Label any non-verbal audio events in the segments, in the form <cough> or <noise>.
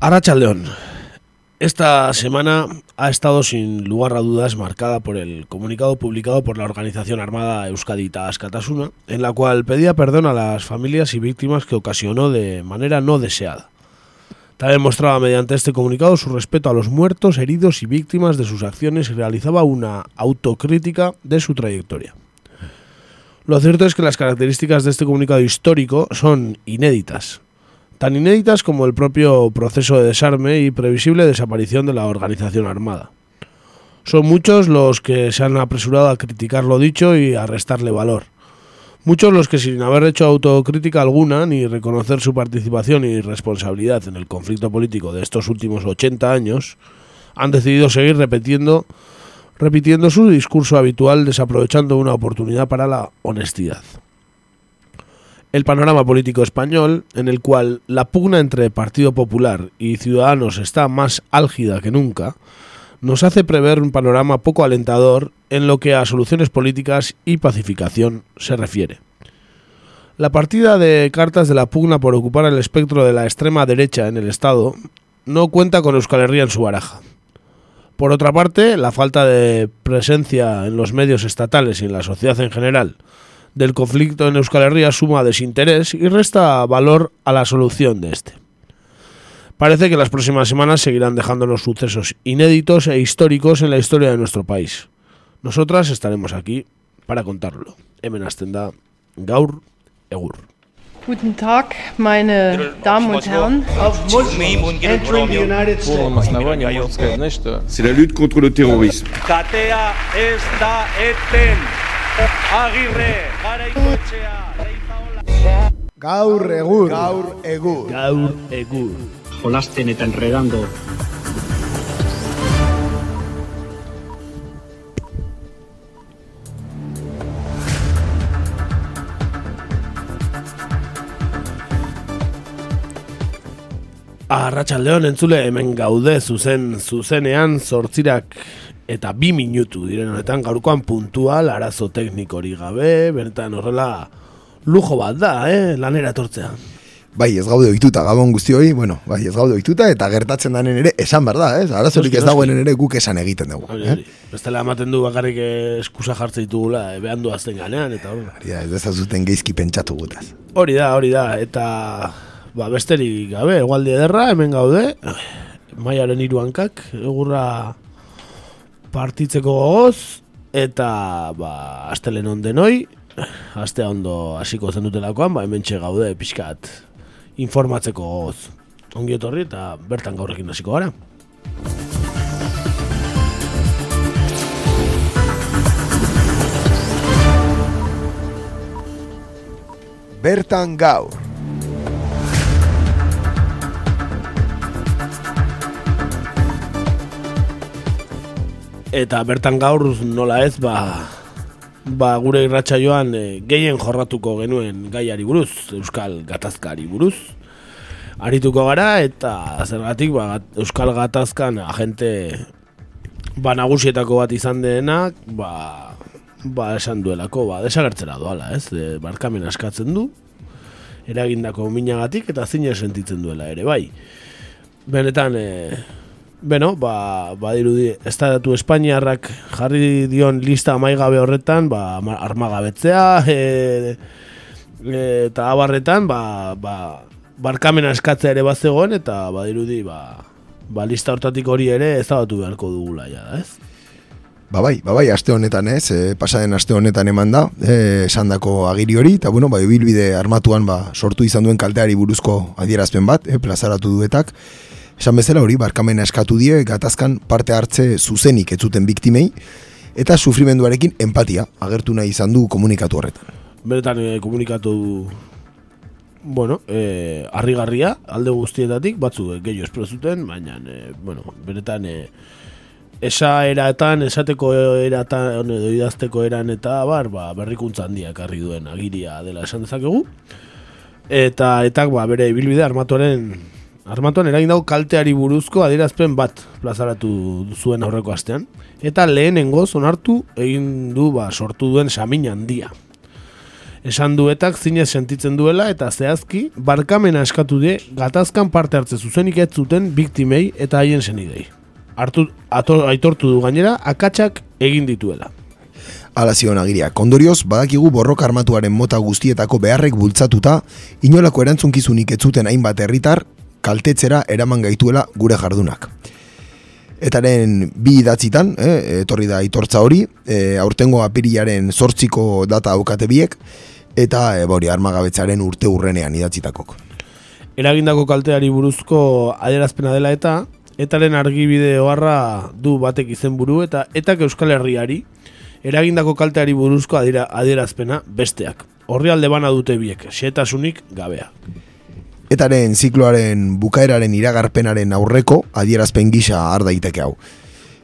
Arrachaldeón. Esta semana ha estado sin lugar a dudas marcada por el comunicado publicado por la organización armada Euskadi Askatasuna, en la cual pedía perdón a las familias y víctimas que ocasionó de manera no deseada. También mostraba mediante este comunicado su respeto a los muertos, heridos y víctimas de sus acciones y realizaba una autocrítica de su trayectoria. Lo cierto es que las características de este comunicado histórico son inéditas, tan inéditas como el propio proceso de desarme y previsible desaparición de la organización armada. Son muchos los que se han apresurado a criticar lo dicho y a restarle valor. Muchos los que sin haber hecho autocrítica alguna ni reconocer su participación y responsabilidad en el conflicto político de estos últimos 80 años, han decidido seguir repitiendo, repitiendo su discurso habitual desaprovechando una oportunidad para la honestidad el panorama político español, en el cual la pugna entre Partido Popular y Ciudadanos está más álgida que nunca, nos hace prever un panorama poco alentador en lo que a soluciones políticas y pacificación se refiere. La partida de cartas de la pugna por ocupar el espectro de la extrema derecha en el Estado no cuenta con Euskal Herria en su baraja. Por otra parte, la falta de presencia en los medios estatales y en la sociedad en general del conflicto en Euskal Herria suma desinterés y resta valor a la solución de este. Parece que las próximas semanas seguirán dejándonos sucesos inéditos e históricos en la historia de nuestro país. Nosotras estaremos aquí para contarlo. Hemen da gaur egur. Guten Tag, meine Damen und Herren. C'est la lutte contre le terrorisme. Agirre, garaikoetxea, leizaola. Gaur egur. Gaur egur. Gaur egur. Jolasten eta enredando. Arratxaldeon entzule hemen gaude zuzen zuzenean zortzirak eta bi minutu diren honetan gaurkoan puntual arazo teknikori gabe, bertan horrela lujo bat da, eh, lanera etortzea. Bai, ez gaude ohituta gabon guztioi, bueno, bai, ez gaude ohituta eta gertatzen danen ere esan behar da, eh? Arazorik ez dagoen ere guk esan egiten dugu, eh? Bestela ematen du bakarrik eskusa jartzen ditugula, e, behan duazten ganean, eta hori. Hori da, ez dezazuten geizki pentsatu gutaz. Hori da, hori da, eta ba, besterik gabe, egualdi ederra, hemen gaude, maiaren iruankak, egurra partitzeko gogoz, eta ba, astelen ondenoi, astea ondo hasiko zen dutelakoan, ba, hemen gaude pixkat informatzeko gogoz. Ongi etorri eta bertan gaurrekin hasiko gara. Bertan gaur. Eta bertan gaur nola ez, ba, ba gure irratxa joan e, gehien jorratuko genuen gaiari buruz, Euskal Gatazkari buruz. Arituko gara eta zergatik ba, Euskal Gatazkan agente ba, nagusietako bat izan denak, ba, ba esan duelako, ba, desagertzera doala, ez? De, barkamen askatzen du, eragindako minagatik eta zine sentitzen duela ere, bai. Benetan, e, Beno, ba, ba dirudi, estatu Espainiarrak jarri dion lista amaigabe horretan, ba, armagabetzea, e, e, eta abarretan, ba, ba, barkamena eskatzea ere bat zegoen, eta ba dirudi, ba, ba lista hortatik hori ere ez beharko dugula, ja, ez? Ba bai, ba bai, aste honetan ez, e, pasaden aste honetan eman da, e, esan dako agiri hori, eta bueno, ba, bilbide armatuan ba, sortu izan duen kalteari buruzko adierazpen bat, e, plazaratu duetak, Esan bezala hori, barkamena eskatu die, gatazkan parte hartze zuzenik ez zuten biktimei, eta sufrimenduarekin empatia agertu nahi izan du komunikatu horretan. Beretan eh, komunikatu bueno, eh, arrigarria, alde guztietatik, batzu eh, gehiago espero zuten, baina, eh, bueno, beretan eh, esa eratan, esateko eratan, edo idazteko eran eta bar, ba, berrikuntza handiak harri duen agiria dela esan dezakegu. Eta, eta ba, bere ibilbide armatuaren Armatuan eragin dago kalteari buruzko adierazpen bat plazaratu zuen aurreko astean. Eta lehenengo onartu egin du ba, sortu duen samin handia. Esan duetak zinez sentitzen duela eta zehazki barkamena eskatu die gatazkan parte hartze zuzenik ez zuten biktimei eta haien senidei. Hartu, ato, aitortu du gainera akatsak egin dituela. Ala zion agiria, kondorioz badakigu borroka armatuaren mota guztietako beharrek bultzatuta, inolako erantzunkizunik ez zuten hainbat herritar kaltetzera eraman gaituela gure jardunak. Etaren bi idatzitan, eh, etorri da itortza hori, eh, aurtengo apirilaren zortziko data aukate biek, eta eh, bori armagabetzaren urte urrenean idatzitakok. Eragindako kalteari buruzko adierazpena dela eta etaren argibide oharra du batek izenburu eta etak Euskal Herriari eragindako kalteari buruzko adiera, adierazpena besteak. Horri alde bana dute biek, xetasunik gabea. Etaren zikloaren bukaeraren iragarpenaren aurreko adierazpen gisa har daiteke hau.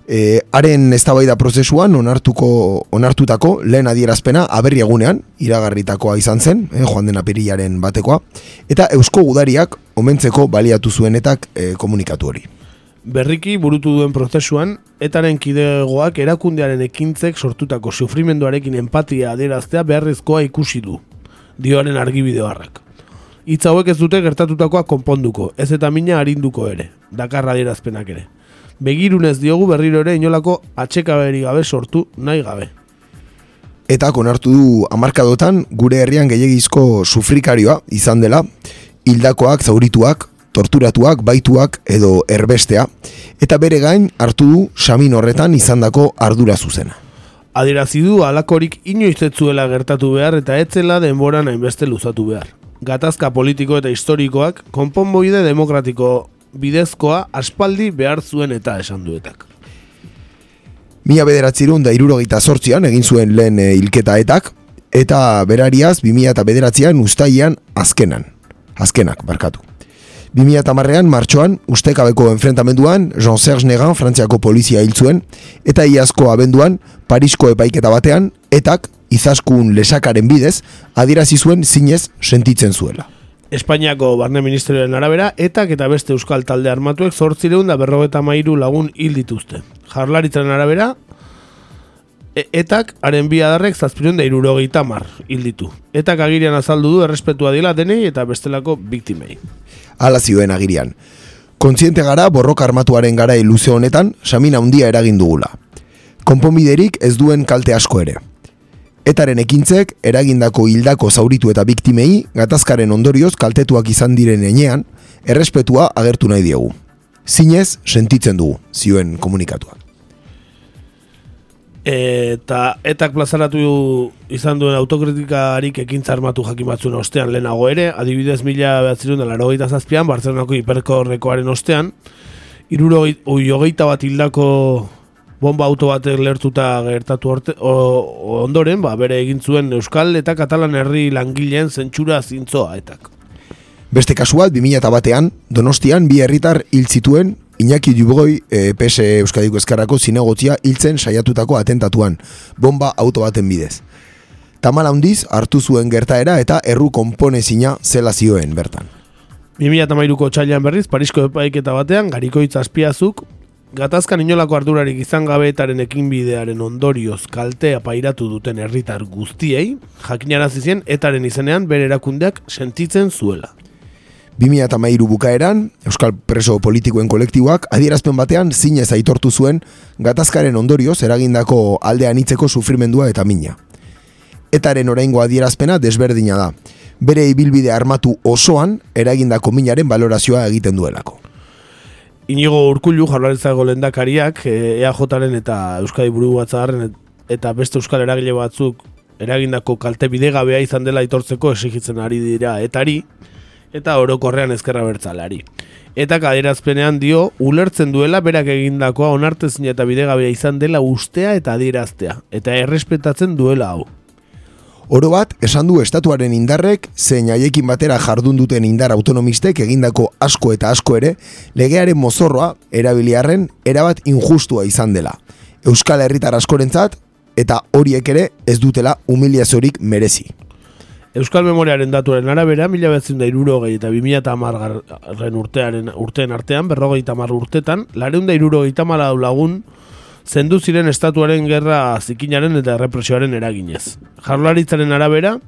E, haren eztabaida prozesuan onartuko onartutako lehen adierazpena aberri egunean iragarritakoa izan zen, eh, joan den apirilaren batekoa, eta Eusko Gudariak omentzeko baliatu zuenetak e, komunikatu hori. Berriki burutu duen prozesuan, etaren kidegoak erakundearen ekintzek sortutako sufrimenduarekin empatia adieraztea beharrezkoa ikusi du, dioaren argibide harrak. Hitz hauek ez dute gertatutakoa konponduko, ez eta mina arinduko ere, dakarra adierazpenak ere. Begirunez diogu berriro ere inolako atxekaberi gabe sortu nahi gabe. Eta konartu du amarkadotan gure herrian gehiagizko sufrikarioa izan dela, hildakoak, zaurituak, torturatuak, baituak edo erbestea, eta bere gain hartu du samin horretan izandako ardura zuzena. Adierazi du alakorik inoiz ez zuela gertatu behar eta etzela denboran hainbeste luzatu behar. Gatazka politiko eta historikoak konponboide demokratiko bidezkoa aspaldi behar zuen eta esan duetak. Mila bederatzirun da irurogeita sortzian egin zuen lehen e, hilketa etak, eta berariaz 2000 eta bederatzean ustaian azkenan. Azkenak, barkatu. 2000 eta marrean, martxoan, ustekabeko enfrentamenduan, Jean-Serge Negan, frantziako polizia hil zuen, eta iazko abenduan, Parisko epaiketa batean, etak, izaskun lesakaren bidez, adirazi zuen zinez sentitzen zuela. Espainiako barne ministerioaren arabera, etak eta beste euskal talde armatuek zortzireun da berrogeta mairu lagun hil dituzte. Jarlaritzaren arabera, e- etak haren bi adarrek zazpireun da irurogeita mar hil ditu. Etak agirian azaldu du errespetua dila denei eta bestelako biktimei. Hala zioen agirian. Kontziente gara borroka armatuaren gara luze honetan, samina handia eragin dugula. Konponbiderik ez duen kalte asko ere. Etaren ekintzek, eragindako hildako zauritu eta biktimei, gatazkaren ondorioz kaltetuak izan diren enean, errespetua agertu nahi diegu. Zinez, sentitzen dugu, zioen komunikatuak. Eta etak plazaratu izan duen autokritikarik ekintza armatu jakin batzuen ostean lehenago ere, adibidez mila behatzerun da laro zazpian, Bartzelonako hiperkorrekoaren ostean, iruro hogeita bat hildako bomba auto batek lertuta gertatu orte, o, ondoren, ba, bere egin zuen Euskal eta Katalan herri langileen zentsura zintzoa etak. Beste kasuat, 2000 batean, Donostian bi herritar hil zituen Iñaki Dubogoi e, PS Euskadiko Eskarrako zinegotzia hiltzen saiatutako atentatuan, bomba auto baten bidez. Tamala handiz hartu zuen gertaera eta erru konponezina zela zioen bertan. 2008ko txailan berriz, Parisko epaiketa batean, garikoitz azpiazuk, gatazkan inolako ardurarik izan gabeetaren ekinbidearen ondorioz kaltea pairatu duten herritar guztiei, jakinarazi zien etaren izenean bere erakundeak sentitzen zuela. 2008 bukaeran, Euskal Preso Politikoen kolektiboak adierazpen batean zinez aitortu zuen gatazkaren ondorioz eragindako aldean itzeko sufrimendua eta mina. Etaren oraingo adierazpena desberdina da. Bere ibilbide armatu osoan eragindako minaren balorazioa egiten duelako. Inigo Urkullu jaurlaritzako lendakariak EAJaren eta Euskadi Buru Batzarren eta beste euskal eragile batzuk eragindako kalte bidegabea izan dela aitortzeko exigitzen ari dira etari eta orokorrean ezkerra bertzalari. Eta kaderazpenean dio, ulertzen duela berak egindakoa onartezin eta bidegabea izan dela ustea eta adieraztea, eta errespetatzen duela hau. Oro bat, esan du estatuaren indarrek, zein haiekin batera jardun duten indar autonomistek egindako asko eta asko ere, legearen mozorroa, erabiliarren, erabat injustua izan dela. Euskal Herritar askorentzat, eta horiek ere ez dutela humiliazorik merezi. Euskal Memoriaren datuaren arabera, mila behatzen da irurogei eta bimila eta amargarren urtearen urtean artean, berrogei eta urtetan, lareun da irurogei eta lagun, zendu ziren estatuaren gerra zikinaren eta represioaren eraginez. Jarlaritzaren arabera,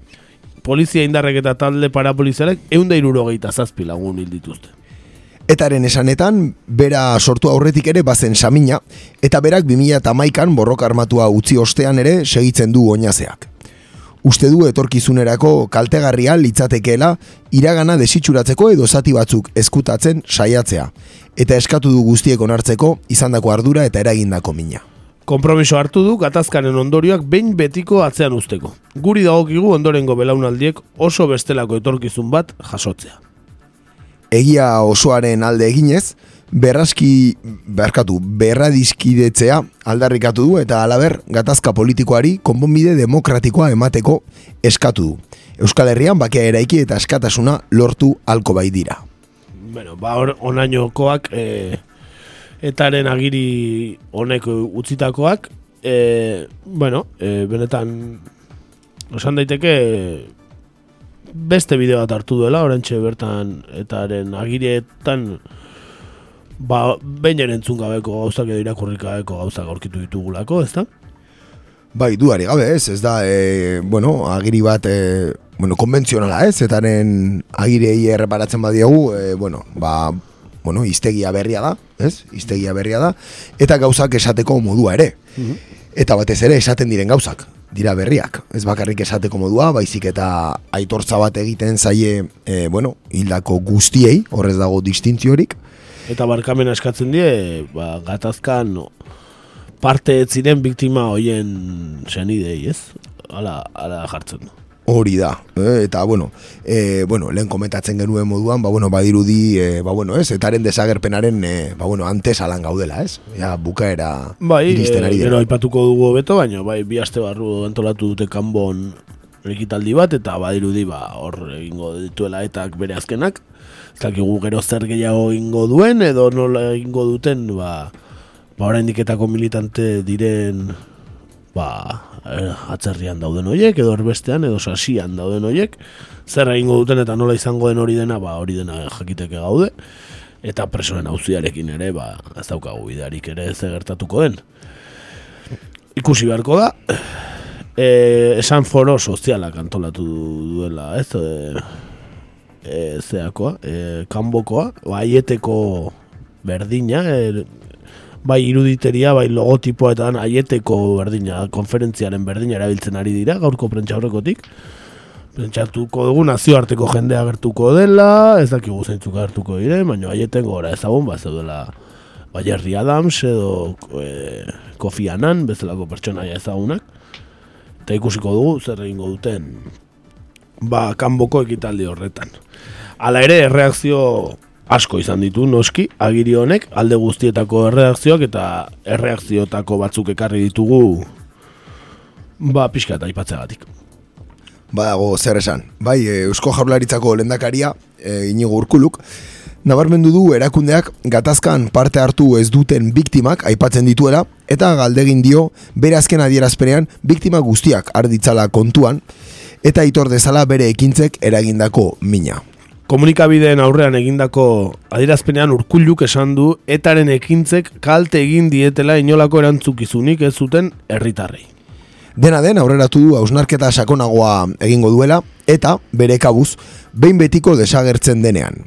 polizia indarrek eta talde parapolizialek eunda irurogeita zazpi lagun hil dituzte. Etaren esanetan, bera sortu aurretik ere bazen samina, eta berak 2008an borroka armatua utzi ostean ere segitzen du oinazeak. Uste du etorkizunerako kaltegarria litzatekeela iragana desitxuratzeko edo zati batzuk eskutatzen saiatzea, eta eskatu du guztiek onartzeko izandako ardura eta eragindako mina. Kompromiso hartu du gatazkanen ondorioak behin betiko atzean usteko. Guri dagokigu ondorengo belaunaldiek oso bestelako etorkizun bat jasotzea. Egia osoaren alde eginez, berraski, berkatu, berradizkidetzea aldarrikatu du eta alaber gatazka politikoari konponbide demokratikoa emateko eskatu du. Euskal Herrian bakea eraiki eta eskatasuna lortu halko bai dira. Bueno, ba hor onainokoak e, etaren agiri honek utzitakoak e, bueno, e, benetan esan daiteke beste bideo bat hartu duela orantxe bertan etaren agirietan ba, behin erentzun gabeko gauzak edo irakurrik gabeko gauzak aurkitu ditugulako, ez da? Bai, duari gabe ez, ez da, e, bueno, agiri bat, e, bueno, konbentzionala ez, etaren agirei erreparatzen badiagu, e, bueno, ba, bueno, iztegia berria da, ez, iztegia berria da, eta gauzak esateko modua ere. Eta batez ere esaten diren gauzak, dira berriak. Ez bakarrik esateko modua, baizik eta aitortza bat egiten zaie, e, bueno, hildako guztiei, horrez dago distintziorik, Eta barkamena eskatzen die, ba, gatazkan parte ez ziren biktima hoien senidei, ez? Hala, hala jartzen du. Hori da, eh, eta bueno, e, bueno, lehen komentatzen genuen moduan, ba bueno, badirudi, e, ba bueno, ez, etaren desagerpenaren, e, ba bueno, antes alan gaudela, ez? Ja, bukaera Bai, iristen e, ari gero dela. aipatuko dugu beto, baina bai, bi aste barru antolatu dute kanbon ekitaldi bat, eta badirudi, ba, hor egingo dituela etak bere azkenak. Ez dakigu gero zer gehiago egingo duen, edo nola egingo duten, ba, ba oraindik etako militante diren, ba, eh, atzerrian dauden hoiek, edo erbestean, edo sasian dauden hoiek, zer egingo duten eta nola izango den hori dena, ba, hori dena jakiteke gaude, eta presoen auziarekin ere, ba, ez daukagu bidearik ere ez gertatuko den. Ikusi beharko da, e, esan foro sozialak antolatu duela, ez, e, e, zeakoa, e, kanbokoa, baieteko berdina, e, bai iruditeria, bai logotipoa eta aieteko berdina, konferentziaren berdina erabiltzen ari dira, gaurko prentsa horrekotik. Pentsatuko dugu nazioarteko jendea gertuko dela, ez dakigu zeintzuk gertuko dire, baina aieten gora ezagun, ba, zeudela ba, Jerry Adams edo e, Kofi Annan, bezalako pertsonaia ezagunak. Eta ikusiko dugu zer egingo duten ba, kanboko ekitaldi horretan. Hala ere, erreakzio asko izan ditu noski, agiri honek, alde guztietako erreakzioak eta erreakziotako batzuk ekarri ditugu ba, pixka eta aipatzeagatik. Badago zer esan. Bai, e, Eusko Jaurlaritzako lendakaria, e, inigo urkuluk, nabarmendu du erakundeak gatazkan parte hartu ez duten biktimak aipatzen dituela, eta galdegin dio bere azken adierazpenean biktima guztiak arditzala kontuan, eta itor dezala bere ekintzek eragindako mina. Komunikabideen aurrean egindako adierazpenean urkulluk esan du etaren ekintzek kalte egin dietela inolako erantzukizunik ez zuten herritarrei. Dena den aurreratu du hausnarketa sakonagoa egingo duela eta bere kabuz behin betiko desagertzen denean.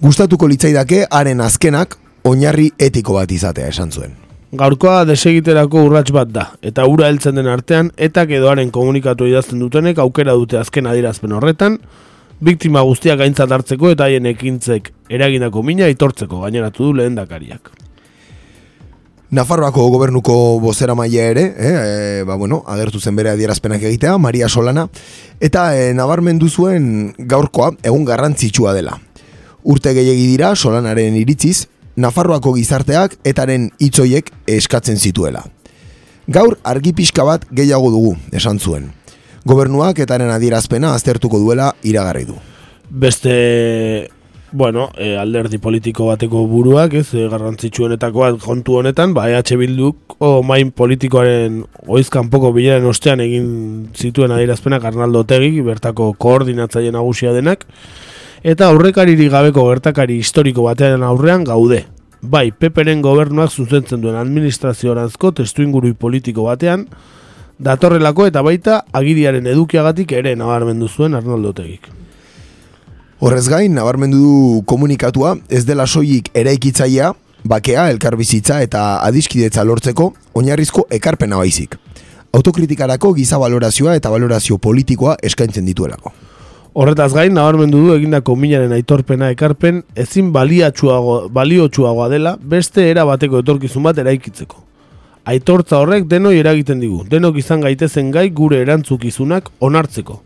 Gustatuko litzaidake haren azkenak oinarri etiko bat izatea esan zuen. Gaurkoa desegiterako urrats bat da, eta ura heltzen den artean, etak edo haren komunikatu idazten dutenek aukera dute azken adierazpen horretan, biktima guztiak aintzat hartzeko eta haien ekintzek eragindako mina itortzeko gaineratu du lehen dakariak. Nafarroako gobernuko bozera maila ere, eh, eh, ba, bueno, agertu zen bere adierazpenak egitea, Maria Solana, eta eh, nabarmendu zuen gaurkoa egun garrantzitsua dela. Urte gehiegi dira Solanaren iritziz, Nafarroako gizarteak etaren hitzoiek eskatzen zituela. Gaur argi pixka bat gehiago dugu, esan zuen. Gobernuak etaren adierazpena aztertuko duela iragarri du. Beste, bueno, e, alderdi politiko bateko buruak, ez, e, garrantzitsuenetako bat kontu honetan, ba, EH Bilduk o main politikoaren oizkan poko bilaren ostean egin zituen adierazpenak Arnaldo Otegi, bertako koordinatzaile nagusia denak, eta aurrekariri gabeko gertakari historiko batean aurrean gaude. Bai, peperen gobernuak zuzentzen duen administrazioaranzko testu ingurui politiko batean, datorrelako eta baita agiriaren edukiagatik ere nabarmendu zuen Arnaldo Tegik. Horrez gain, nabarmendu du komunikatua ez dela soilik eraikitzailea, bakea, elkarbizitza eta adiskidetza lortzeko oinarrizko ekarpena baizik. Autokritikarako giza valorazioa eta valorazio politikoa eskaintzen dituelako. Horretaz gain, nabarmendu du egindako minaren aitorpena ekarpen ezin baliotsuagoa dela beste era bateko etorkizun bat eraikitzeko. Aitortza horrek denoi eragiten digu, denok izan gaitezen gai gure erantzukizunak onartzeko.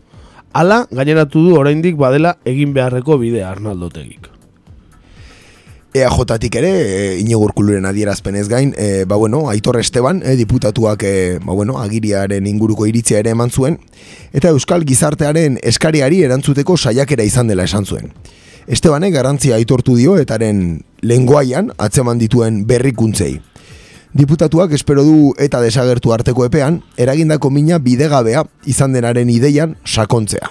Hala, gaineratu du oraindik badela egin beharreko bidea Arnaldo Tegik. EAJ-tik ere, e, Inigo Urkuluren adierazpenez gain, e, ba bueno, Aitor Esteban, e, diputatuak, e, ba bueno, agiriaren inguruko iritzia ere eman zuen, eta Euskal Gizartearen eskariari erantzuteko saiakera izan dela esan zuen. Estebanek garantzia aitortu dio etaren lenguaian atzeman dituen berrikuntzei. Diputatuak espero du eta desagertu arteko epean, eragindako mina bidegabea izan denaren ideian sakontzea.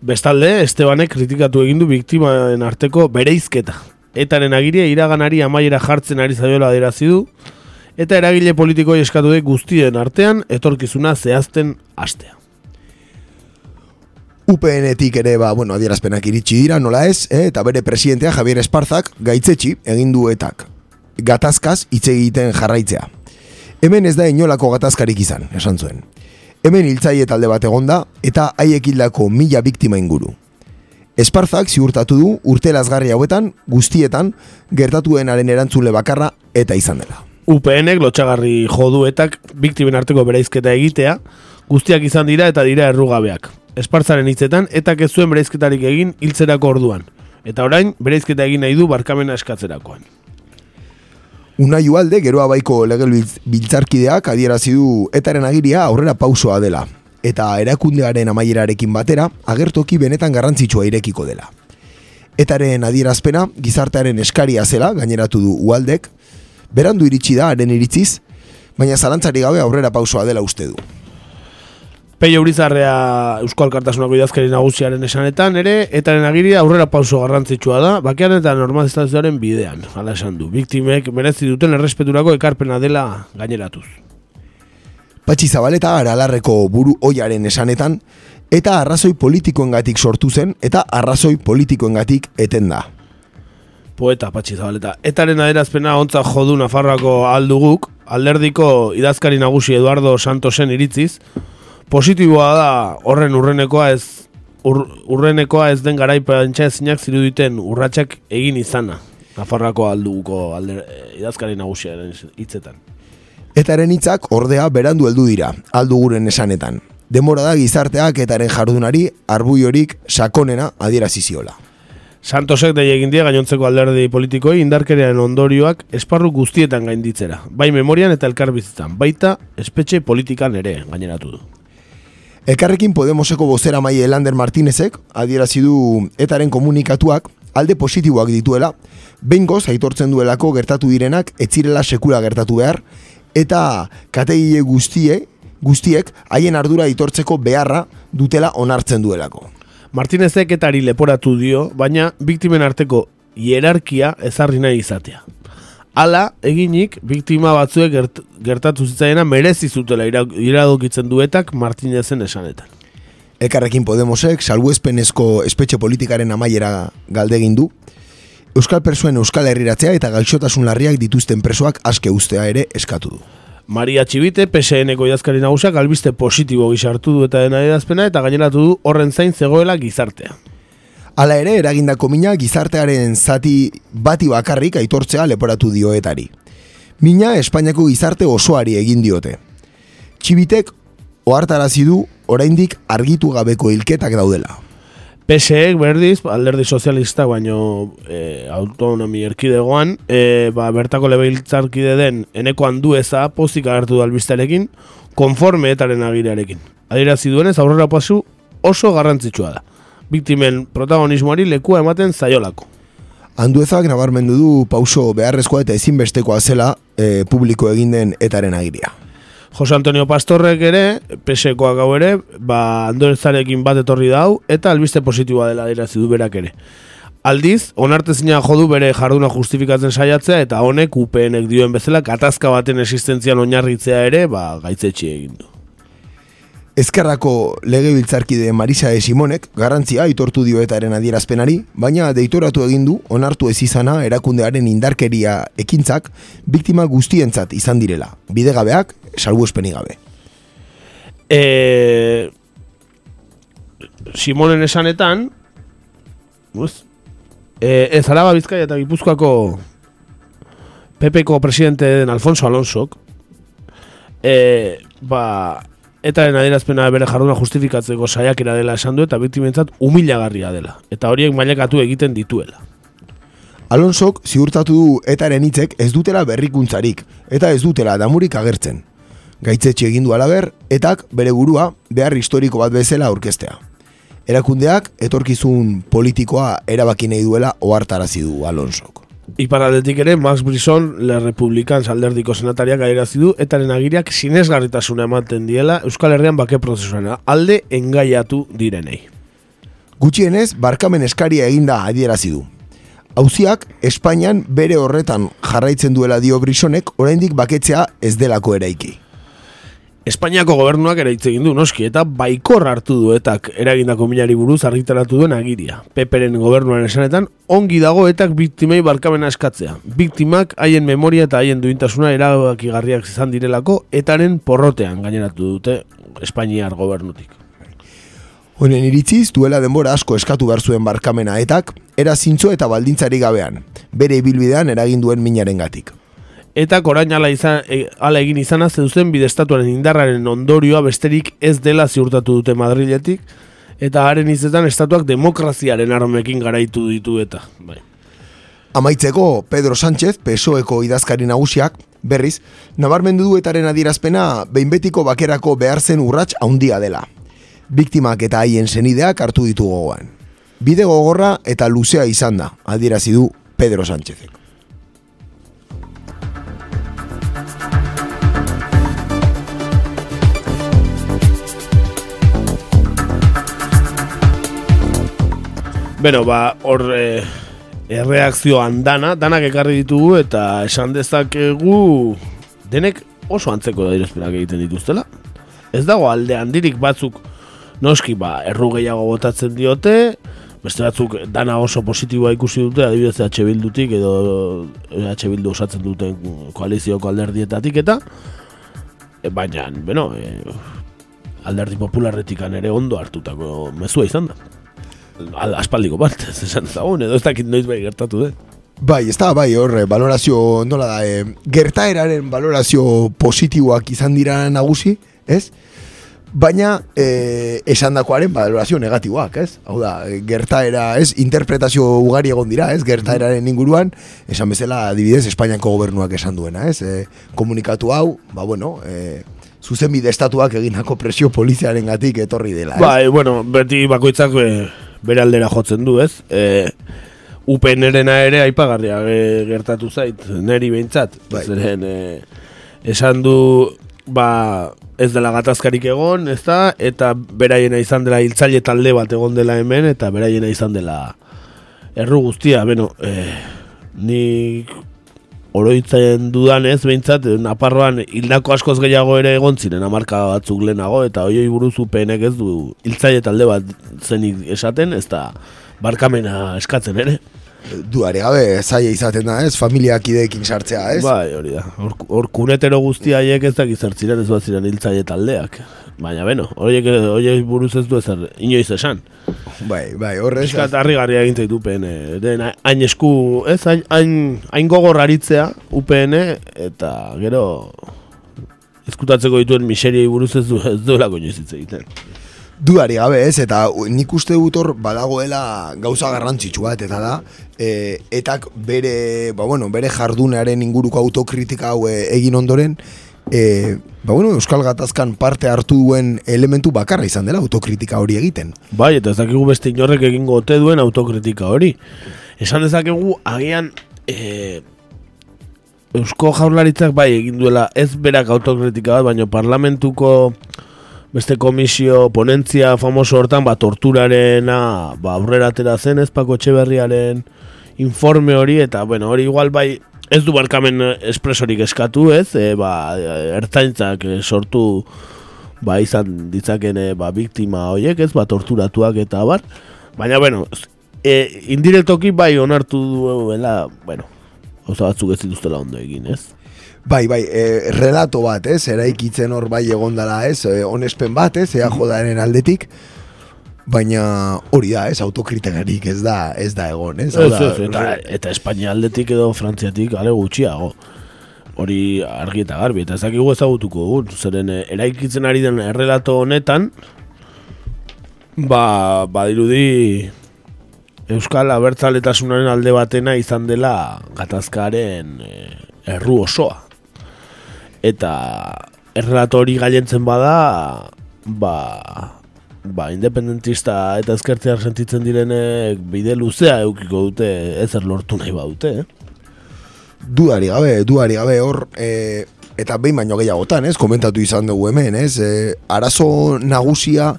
Bestalde, Estebanek kritikatu egin du biktimaren arteko bereizketa. Etaren agiria iraganari amaiera jartzen ari zaiola adirazi du, eta eragile politikoi eskatu guztien artean etorkizuna zehazten astea. UPN-etik ere, ba, bueno, adierazpenak iritsi dira, nola ez, eh? eta bere presidentea Javier Esparzak gaitzetsi egin duetak gatazkaz hitz egiten jarraitzea. Hemen ez da inolako gatazkarik izan, esan zuen. Hemen hiltzaile talde bat egonda eta haiek hildako mila biktima inguru. Esparzak ziurtatu du urte lazgarri hauetan guztietan gertatuenaren erantzule bakarra eta izan dela. UPNek lotxagarri joduetak biktimen arteko bereizketa egitea, guztiak izan dira eta dira errugabeak. Espartzaren hitzetan eta ez zuen bereizketarik egin hiltzerako orduan. Eta orain bereizketa egin nahi du barkamena eskatzerakoan. Unai ualde, geroa baiko legel biltzarkideak adierazi du etaren agiria aurrera pausoa dela. Eta erakundearen amaierarekin batera, agertoki benetan garrantzitsua irekiko dela. Etaren adierazpena, gizartearen eskaria zela, gaineratu du ualdek, berandu iritsi da, haren iritziz, baina zalantzari gabe aurrera pausoa dela uste du. Peio Urizarrea Eusko Alkartasunako idazkari nagusiaren esanetan ere, etaren agiria aurrera pauso garrantzitsua da, bakean eta normalizazioaren bidean, hala esan du. Biktimek merezi duten errespeturako ekarpena dela gaineratuz. Patxi Zabaleta aralarreko buru oiaren esanetan, eta arrazoi politikoengatik sortu zen, eta arrazoi politikoengatik eten da. Poeta Patxi Zabaleta. Etaren aderazpena ontza jodu Nafarroako alduguk, alderdiko idazkari nagusi Eduardo Santosen iritziz, positiboa da horren urrenekoa ez ur, urrenekoa ez den garaipantxa ezinak ziruditen urratsak egin izana. Nafarrako alduko alde, idazkari nagusiaren hitzetan. Etaren hitzak ordea berandu heldu dira, alduguren esanetan. Demora da gizarteak etaren jardunari arbuiorik sakonena adieraziziola. Santosek da egin dia gainontzeko alderdi politikoi indarkerean ondorioak esparru guztietan gainditzera, bai memorian eta elkarbizitzan, baita espetxe politikan ere gaineratu du. Elkarrekin Podemoseko bozera maile Lander Martinezek adierazi du etaren komunikatuak alde positiboak dituela, bengoz aitortzen duelako gertatu direnak etzirela sekula gertatu behar, eta kategile guztie, guztiek haien ardura aitortzeko beharra dutela onartzen duelako. Martinezek etari leporatu dio, baina biktimen arteko hierarkia ezarri nahi izatea. Hala, eginik, biktima batzuek gert, gertatu zitzaiena merezi zutela iradokitzen duetak Martinezen esanetan. Elkarrekin Podemosek, salbuespenezko espetxe politikaren amaiera galdegin du, Euskal Persuen Euskal Herriratzea eta gaixotasun larriak dituzten presoak aske ustea ere eskatu du. Maria Txibite, PSN-eko idazkari nagusak, albiste positibo gizartu du eta dena edazpena eta gaineratu du horren zain zegoela gizartea. Hala ere, eragindako mina gizartearen zati bati bakarrik aitortzea leporatu dioetari. Mina Espainiako gizarte osoari egin diote. Txibitek ohartarazi du oraindik argitu gabeko hilketak daudela. PSEek berdiz, alderdi sozialista baino e, autonomi erkidegoan, e, ba, bertako lebeiltzarkide den eneko handu eza pozik agertu du albistarekin, konforme etaren agirearekin. Adirazi duenez, aurrera pasu oso garrantzitsua da biktimen protagonismoari lekua ematen zaiolako. Anduezak nabarmendu du pauso beharrezkoa eta ezinbestekoa zela e, publiko egin den etaren agiria. Jose Antonio Pastorrek ere, pesekoak gau ere, ba, andorezarekin bat etorri dau, eta albiste positiboa dela dira du berak ere. Aldiz, onartezina jodu bere jarduna justifikatzen saiatzea, eta honek UPNek dioen bezala, katazka baten existentzian oinarritzea ere, ba, gaitzetxe egin du. Ezkerrako legebiltzarkide Marisa e. Simonek garrantzia aitortu dioetaren adierazpenari, baina deitoratu egin du onartu ez izana erakundearen indarkeria ekintzak biktima guztientzat izan direla, bidegabeak salbuespenik gabe. E, Simonen esanetan, buz, e, ez Araba Bizkaia eta Gipuzkoako PPko presidente den Alfonso Alonsok, e, ba, etaren adierazpena bere jarduna justifikatzeko saiakera dela esan du eta biktimentzat humilagarria dela. Eta horiek mailakatu egiten dituela. Alonsok ziurtatu du etaren hitzek ez dutela berrikuntzarik eta ez dutela damurik agertzen. Gaitzetxe egin du alaber, etak bere burua behar historiko bat bezala aurkeztea. Erakundeak etorkizun politikoa erabaki nahi duela ohartarazi du Alonsok. Iparaldetik ere, Max Brisson, Le Republicans alderdiko senatariak airazi du, etaren agiriak sinesgarritasuna ematen diela Euskal Herrian bake prozesuena, alde engaiatu direnei. Gutxienez, barkamen eskaria eginda adierazi du. Hauziak, Espainian bere horretan jarraitzen duela dio Brissonek, oraindik baketzea ez delako eraiki. Espainiako gobernuak ere hitz egin du noski eta baikor hartu du etak eragindako minari buruz argitaratu duen agiria. Peperen gobernuaren esanetan ongi dago etak biktimei barkamena eskatzea. Biktimak haien memoria eta haien duintasuna erabakigarriak izan direlako etaren porrotean gaineratu dute Espainiar gobernutik. Honen iritziz, duela denbora asko eskatu behar zuen barkamena etak, era zintzo eta baldintzari gabean, bere ibilbidean eragin duen minaren gatik. Eta orain ala, izan, e, ala egin izana zeuzen bidestatuaren indarraren ondorioa besterik ez dela ziurtatu dute Madriletik, eta haren izetan estatuak demokraziaren armekin garaitu ditu eta. Bai. Amaitzeko Pedro Sánchez, PSOEko idazkari nagusiak, berriz, nabarmendu duetaren adierazpena behin betiko bakerako behar zen urrats handia dela. Biktimak eta haien senideak hartu ditu gogoan. Bide gogorra eta luzea izan da, adierazi du Pedro Sánchezek. Beno, ba, hor e, erreakzio andana, danak ekarri ditugu eta esan dezakegu denek oso antzeko da direzpenak egiten dituztela. Ez dago alde handirik batzuk noski ba, erru gehiago botatzen diote, beste batzuk dana oso positiboa ikusi dute, adibidez EH Bildutik edo EH Bildu osatzen duten koalizioko alderdietatik eta e, baina, beno, e, alderdi popularretikan ere ondo hartutako mezua izan da al, aspaldiko bat, <laughs> ez esan ezagun, edo ez dakit noiz bai gertatu den. Bai, ez da, bai, horre, valorazio, nola da, e, gertaeraren valorazio positiboak izan dira nagusi, ez? Baina, e, esan dakoaren valorazio negatiboak, ez? Hau da, gertaera, ez? Interpretazio ugari egon dira, ez? Gertaeraren inguruan, esan bezala, adibidez, Espainiako gobernuak esan duena, ez? E, komunikatu hau, ba, bueno, e, zuzenbide estatuak eginako presio poliziaren gatik etorri dela, ez? Bai, bueno, beti bakoitzak e, bere aldera jotzen du, ez? E, UPN-erena ere aipagarria gertatu zait, neri behintzat. Bai. Zeren, e, esan du, ba, ez dela gatazkarik egon, ez da? Eta beraiena izan dela hiltzaile talde bat egon dela hemen, eta beraiena izan dela erru guztia, beno, e, nik oroitzen dudan ez behintzat, Naparroan hildako askoz gehiago ere egon ziren amarka batzuk lehenago, eta oioi buruz UPNek ez du hiltzaile talde bat zenik esaten, ez da barkamena eskatzen ere. Duare gabe, zaila izaten da, ez? Familiak ideekin sartzea, ez? Bai, hori da. Hor, hor kunetero guzti haiek ez dakit zertziren ez bat ziren hiltzaile taldeak. Baina, beno, horiek, horiek buruz ez du ezer, inoiz esan. Bai, bai, horrez. Eskat harri garria egin zaitu UPN. Den, hain esku, ez, hain, hain, hain gogor aritzea UPN, eta gero ezkutatzeko dituen miseriei buruz ez du, ez duelako inoiz hitz egiten. Duari gabe ez, eta nik uste dut hor badagoela gauza garrantzitsu bat, eta da, e, etak bere, ba bueno, bere jardunearen inguruko autokritika hau e, egin ondoren, e, ba bueno, Euskal Gatazkan parte hartu duen elementu bakarra izan dela autokritika hori egiten. Bai, eta ez dakigu beste inorrek egingo ote duen autokritika hori. Esan dezakegu, agian, e, Eusko jaurlaritzak bai egin duela ez berak autokritika bat, baina parlamentuko beste komisio ponentzia famoso hortan, ba, torturarena ba, aurrera atera zen ez Pako Etxeberriaren informe hori, eta bueno, hori igual bai ez du barkamen espresorik eskatu ez, e, ba, ertaintzak e, sortu ba izan ditzaken eh, ba biktima horiek, ez, ba torturatuak eta bar. Baina bueno, e, indirektoki bai onartu duela, bueno, oso batzuk ez dituztela ondo egin, ez? Bai, bai, e, relato bat, ez, eraikitzen hor bai egondala, ez, e, onespen bat, ez, ea jodaren aldetik, baina hori da, ez, autokritikarik ez da, ez da egon, ez, Ez, ez, eta, eta Espainia aldetik edo Frantziatik ale gutxiago. Hori argi eta garbi, eta ez dakigu ezagutuko dugun, zeren eh, eraikitzen ari den errelato honetan, ba, badirudi Euskal Abertzaletasunaren alde batena izan dela gatazkaren eh, erru osoa. Eta errelato hori gailentzen bada, ba, ba, independentista eta ezkertziar sentitzen direnek bide luzea eukiko dute ezer lortu nahi badute, eh? Dudari gabe, dudari gabe hor, e, eta behin baino gehiagotan, ez, komentatu izan dugu hemen, ez, e, arazo nagusia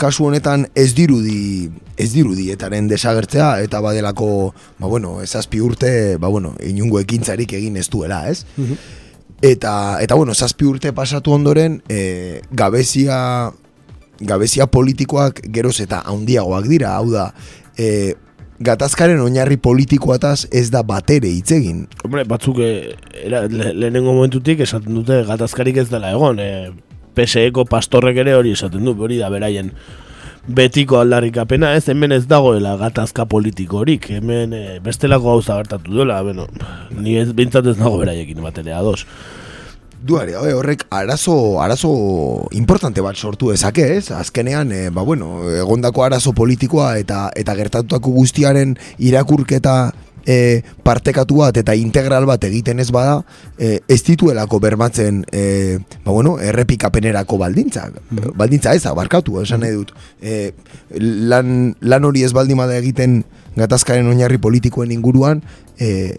kasu honetan ez dirudi, ez dirudi etaren desagertzea, eta badelako, ba bueno, ezazpi urte, ba bueno, inungo ekintzarik egin ez duela, ez? Eta, eta bueno, zazpi urte pasatu ondoren, e, gabezia, gabezia politikoak geroz eta handiagoak dira, hau da, e, gatazkaren oinarri politikoataz ez da batere hitz egin. Hombre, batzuk eh, era, le, lehenengo momentutik esaten dute gatazkarik ez dela egon. E, PSEko pastorrek ere hori esaten du, hori da beraien betiko aldarrikapena, ez hemen ez dagoela gatazka politiko horik, hemen e, bestelako gauza bertatu duela, bueno, ni ez bintzat ez dago beraiekin batere ados. Duari, gabe, horrek arazo, arazo importante bat sortu dezake, ez? Azkenean, e, ba bueno, egondako arazo politikoa eta eta gertatutako guztiaren irakurketa e, partekatu bat eta integral bat egiten ez bada, e, ez dituelako bermatzen e, ba bueno, errepikapenerako baldintzak. Baldintza ez, abarkatu, esan nahi dut. E, lan, lan hori ez baldin bada egiten gatazkaren oinarri politikoen inguruan, e,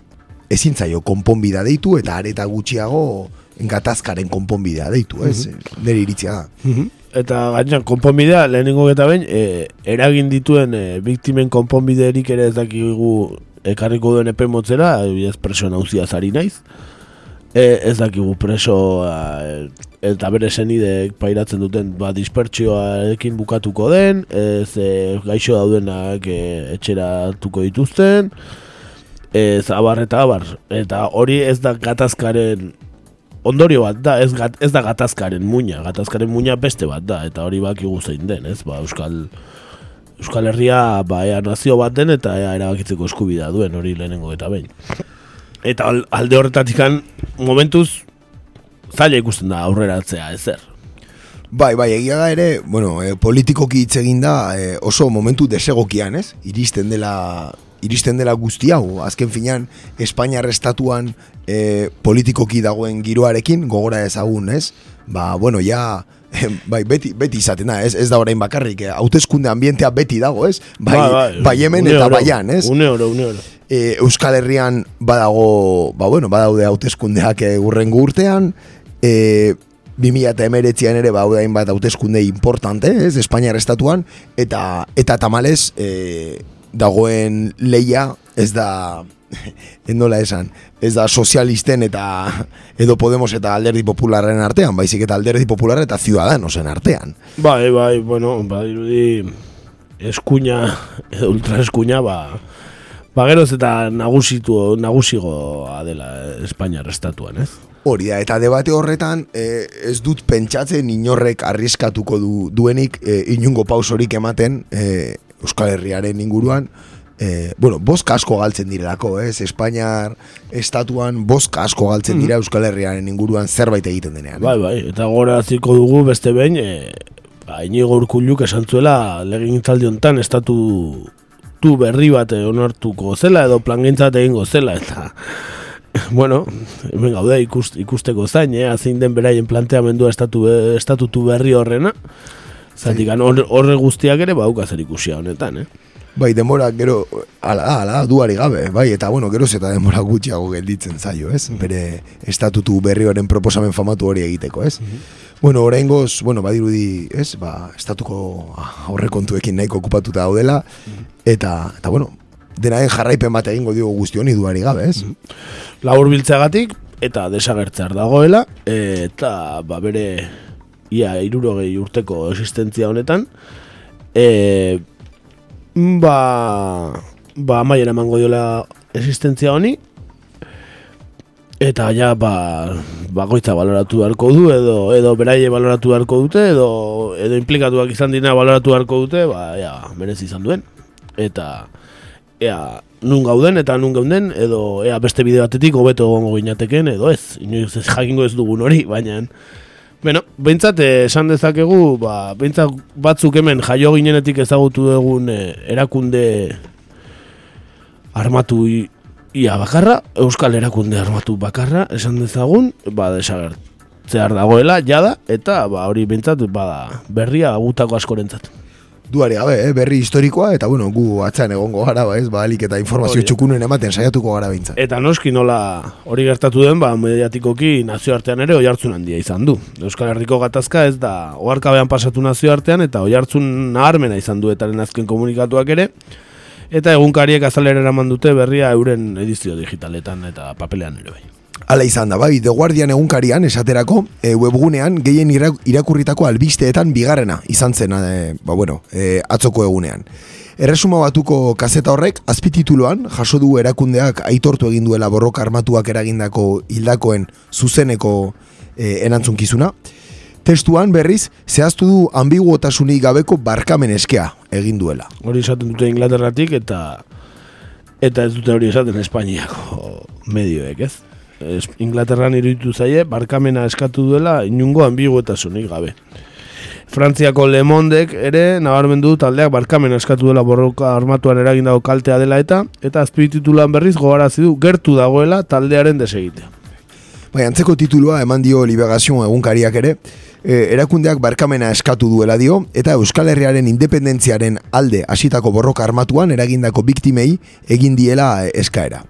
ezin zaio konponbidea deitu eta areta gutxiago gatazkaren konponbidea deitu, ez? Nire iritzia da. Eta gaina konponbidea lehenengo eta behin e, eragin dituen e, biktimen konponbiderik ere ez dakigu ekarriko duen epe motzera, ez preso nauzia zari naiz. E, ez dakigu preso e, eta bere senideek pairatzen duten ba, dispertsioarekin bukatuko den, ez e, gaixo daudenak e, etxeratuko dituzten, ez abar eta abar. Eta hori ez da gatazkaren ondorio bat da, ez, gat, ez da gatazkaren muina, gatazkaren muina beste bat da, eta hori bakigu zein den, ez, ba, Euskal, Euskal Herria, ba, ea nazio bat den, eta ea erabakitzeko eskubidea duen, hori lehenengo eta behin. Eta al- alde horretatikan, momentuz, zaila ikusten da aurreratzea, ezer. Bai, bai, egia da ere, bueno, e, politikoki hitz egin da e, oso momentu desegokian, ez? Iristen dela iristen dela guzti hau, azken finean Espainiar estatuan e, politikoki dagoen giroarekin gogora ezagun, ez? Ba, bueno, ja bai, beti, beti izaten da, ez, ez da orain bakarrik, eh, hauteskunde ambientea beti dago, ez? Bai, bai, hemen eta oro, baian, ez? Une oro, une oro. e, Euskal Herrian badago, ba bueno, badaude hauteskundeak urrengo urtean, e, 2000 eta emeretzian ere baude hainbat hauteskunde importante, ez, Espainiar estatuan, eta eta tamalez e, dagoen leia ez da <laughs> endola esan, ez da sozialisten eta edo Podemos eta alderdi popularren artean, baizik eta alderdi popular eta ciudadanosen artean. Bai, bai, bueno, ba, irudi eskuina, edo ultra eskuina, ba, ba geroz eta nagusitu, nagusigoa dela Espainiar estatuan, ez? Hori da, eta debate horretan e, ez dut pentsatzen inorrek arriskatuko du, duenik e, inungo pausorik ematen e, Euskal Herriaren inguruan. E, bueno, boska asko galtzen direlako, ez? Espainiar estatuan boska asko galtzen dira Euskal Herriaren inguruan zerbait egiten denean. Bai, bai, eta gora ziko dugu beste behin, e, ba, inigo urkulluk esan zuela legintzaldi honetan estatu tu berri bat eh, onartuko zela edo plangintzat egingo zela eta <laughs> bueno, hemen gaude ikust, ikusteko zain, eh, zein den beraien planteamendua estatu, estatutu berri horrena. Zatik, horre, guztiak ere bauka zer ikusia honetan, eh? Bai, denbora gero, ala, ala, duari gabe, bai, eta bueno, geroz eta denbora gutxiago gelditzen zaio, ez? Bere estatutu berri horren proposamen famatu hori egiteko, ez? Bueno, oraingoz, bueno, badirudi, ez? Ba, estatuko aurrekontuekin nahiko okupatuta daudela, eta, eta bueno, denaren jarraipen bat egingo diogu guzti honi duari gabe, ez? labur biltzeagatik eta desagertzear dagoela eta ba bere ia irurogei urteko existentzia honetan, e, ba, ba amaiera emango diola existentzia honi, eta ja ba, bakoitza baloratu beharko du edo edo beraie baloratu beharko dute edo edo implikatuak izan dina baloratu beharko dute ba ja merezi izan duen. Eta ea nun gauden eta nun gauden edo ea beste bide batetik hobeto egongo ginateken edo ez. Inoiz ez jakingo ez dugun hori baina Bueno, behintzat esan dezakegu, ba, behintzat batzuk hemen jaio ginenetik ezagutu egun eh, erakunde armatu i- ia bakarra, Euskal Erakunde armatu bakarra, esan dezagun, ba, desagertzear dagoela, jada, eta ba, hori behintzat, bada, berria gutako askorentzat. Duari gabe, eh, berri historikoa, eta bueno, gu atzean egongo gara, ba, ez, ba, alik eta informazio Hori da. txukunen ematen saiatuko gara behintzat. Eta noski nola hori gertatu den, ba, mediatikoki nazioartean ere oihartzun handia izan du. Euskal Herriko gatazka ez da oharkabean pasatu nazioartean eta oihartzun naharmena izan du etaren azken komunikatuak ere. Eta egunkariek azalera eraman dute berria euren edizio digitaletan eta papelean ere bai. Hala izan da, bai, The Guardian egunkarian esaterako e, webgunean gehien ira- irakurritako albisteetan bigarrena izan zen, e, ba, bueno, e, atzoko egunean. Erresuma batuko kazeta horrek azpitituloan jaso du erakundeak aitortu egin duela borroka armatuak eragindako hildakoen zuzeneko e, erantzunkizuna. Testuan berriz zehaztu du ambiguotasunik gabeko barkamen eskea egin duela. Hori esaten dute Inglaterratik eta eta ez dute hori esaten Espainiako medioek, ez? Inglaterran iruditu zaie, barkamena eskatu duela inungo ambiguetasunik gabe. Frantziako Le Mondek ere nabarmendu du taldeak barkamena eskatu duela borroka armatuan eragindago kaltea dela eta eta azpititulan berriz gogarazi du gertu dagoela taldearen desegitea. Bai, antzeko titulua eman dio Liberazion egunkariak ere, e, erakundeak barkamena eskatu duela dio, eta Euskal Herriaren independentziaren alde hasitako borroka armatuan eragindako biktimei egin diela eskaera.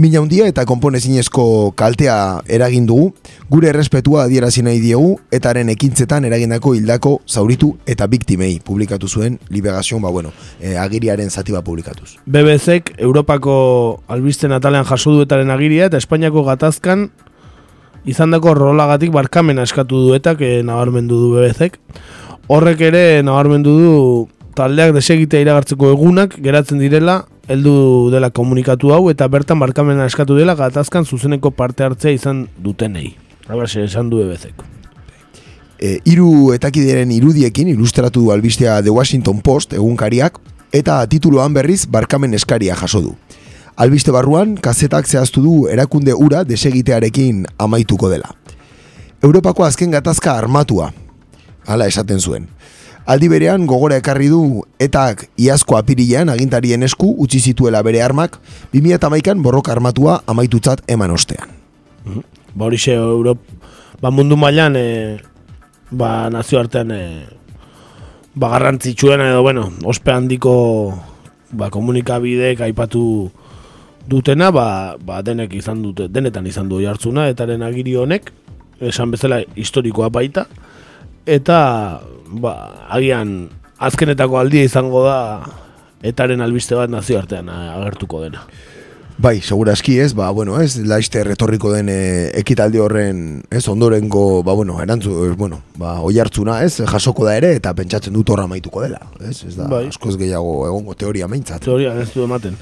Mina handia eta konponezinezko kaltea eragin dugu, gure errespetua adierazi nahi diegu, etaren ekintzetan eragindako hildako zauritu eta biktimei publikatu zuen Liberazion, ba bueno, e, agiriaren zati bat publikatuz. BBZek Europako albisten atalean jaso duetaren agiria eta Espainiako gatazkan izandako rolagatik barkamena eskatu duetak e, nabarmendu du BBZek. Horrek ere nabarmendu du taldeak desegitea iragartzeko egunak geratzen direla heldu dela komunikatu hau eta bertan barkamena eskatu dela gatazkan zuzeneko parte hartzea izan dutenei. Habase esan du BBZek. e, hiru etakideren irudiekin ilustratu du albistea The Washington Post egunkariak eta tituloan berriz barkamen eskaria jaso du. Albiste barruan, kazetak zehaztu du erakunde ura desegitearekin amaituko dela. Europako azken gatazka armatua, hala esaten zuen. Aldi berean gogora ekarri du etak iazko apirilean agintarien esku utzi zituela bere armak 2008an borroka armatua amaitutzat eman ostean. Ba horixe Europ, ba mundu mailan e, ba nazioartean e, ba garrantzitsuena edo bueno, ospe handiko ba komunikabideek aipatu dutena, ba, ba denek izan dute, denetan izan du jartzuna etaren agiri honek, esan bezala historikoa baita eta ba agian azkenetako aldia izango da etaren albiste bat nazioartean agertuko dena. Bai, segurazki ez, ba, bueno, ez, laiste retorriko den e, ekitaldi horren, ez, ondorengo, ba, bueno, erantzu, e, bueno, ba, oi hartzuna, ez, jasoko da ere, eta pentsatzen dut horra maituko dela, ez, ez da, Bai. askoz gehiago egongo teoria meintzat. Teoria ez du ematen.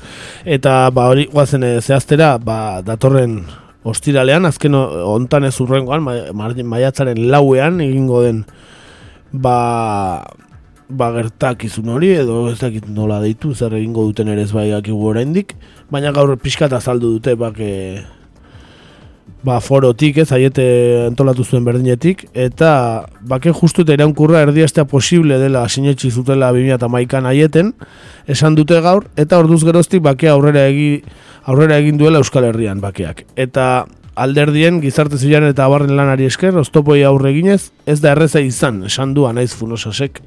Eta ba hori guazen eh, zehaztera, ba datorren ostiralean, azken hontan ez urrengoan, ma, ma- maiatzaren lauean egingo den ba ba gertakizun hori edo ez dakit nola deitu zer egingo duten ere ez bai dakigu oraindik, baina gaur pixkat azaldu dute bak eh, ba forotik ez aiete antolatu zuen berdinetik eta bake justu eta iraunkurra erdiestea posible dela sinetxi zutela 2011an aieten esan dute gaur eta orduz geroztik bakea aurrera egi, aurrera egin duela Euskal Herrian bakeak. Eta alderdien gizarte zilean eta abarren lanari esker oztopoi aurre eginez ez da erreza izan esan du anaiz funosasek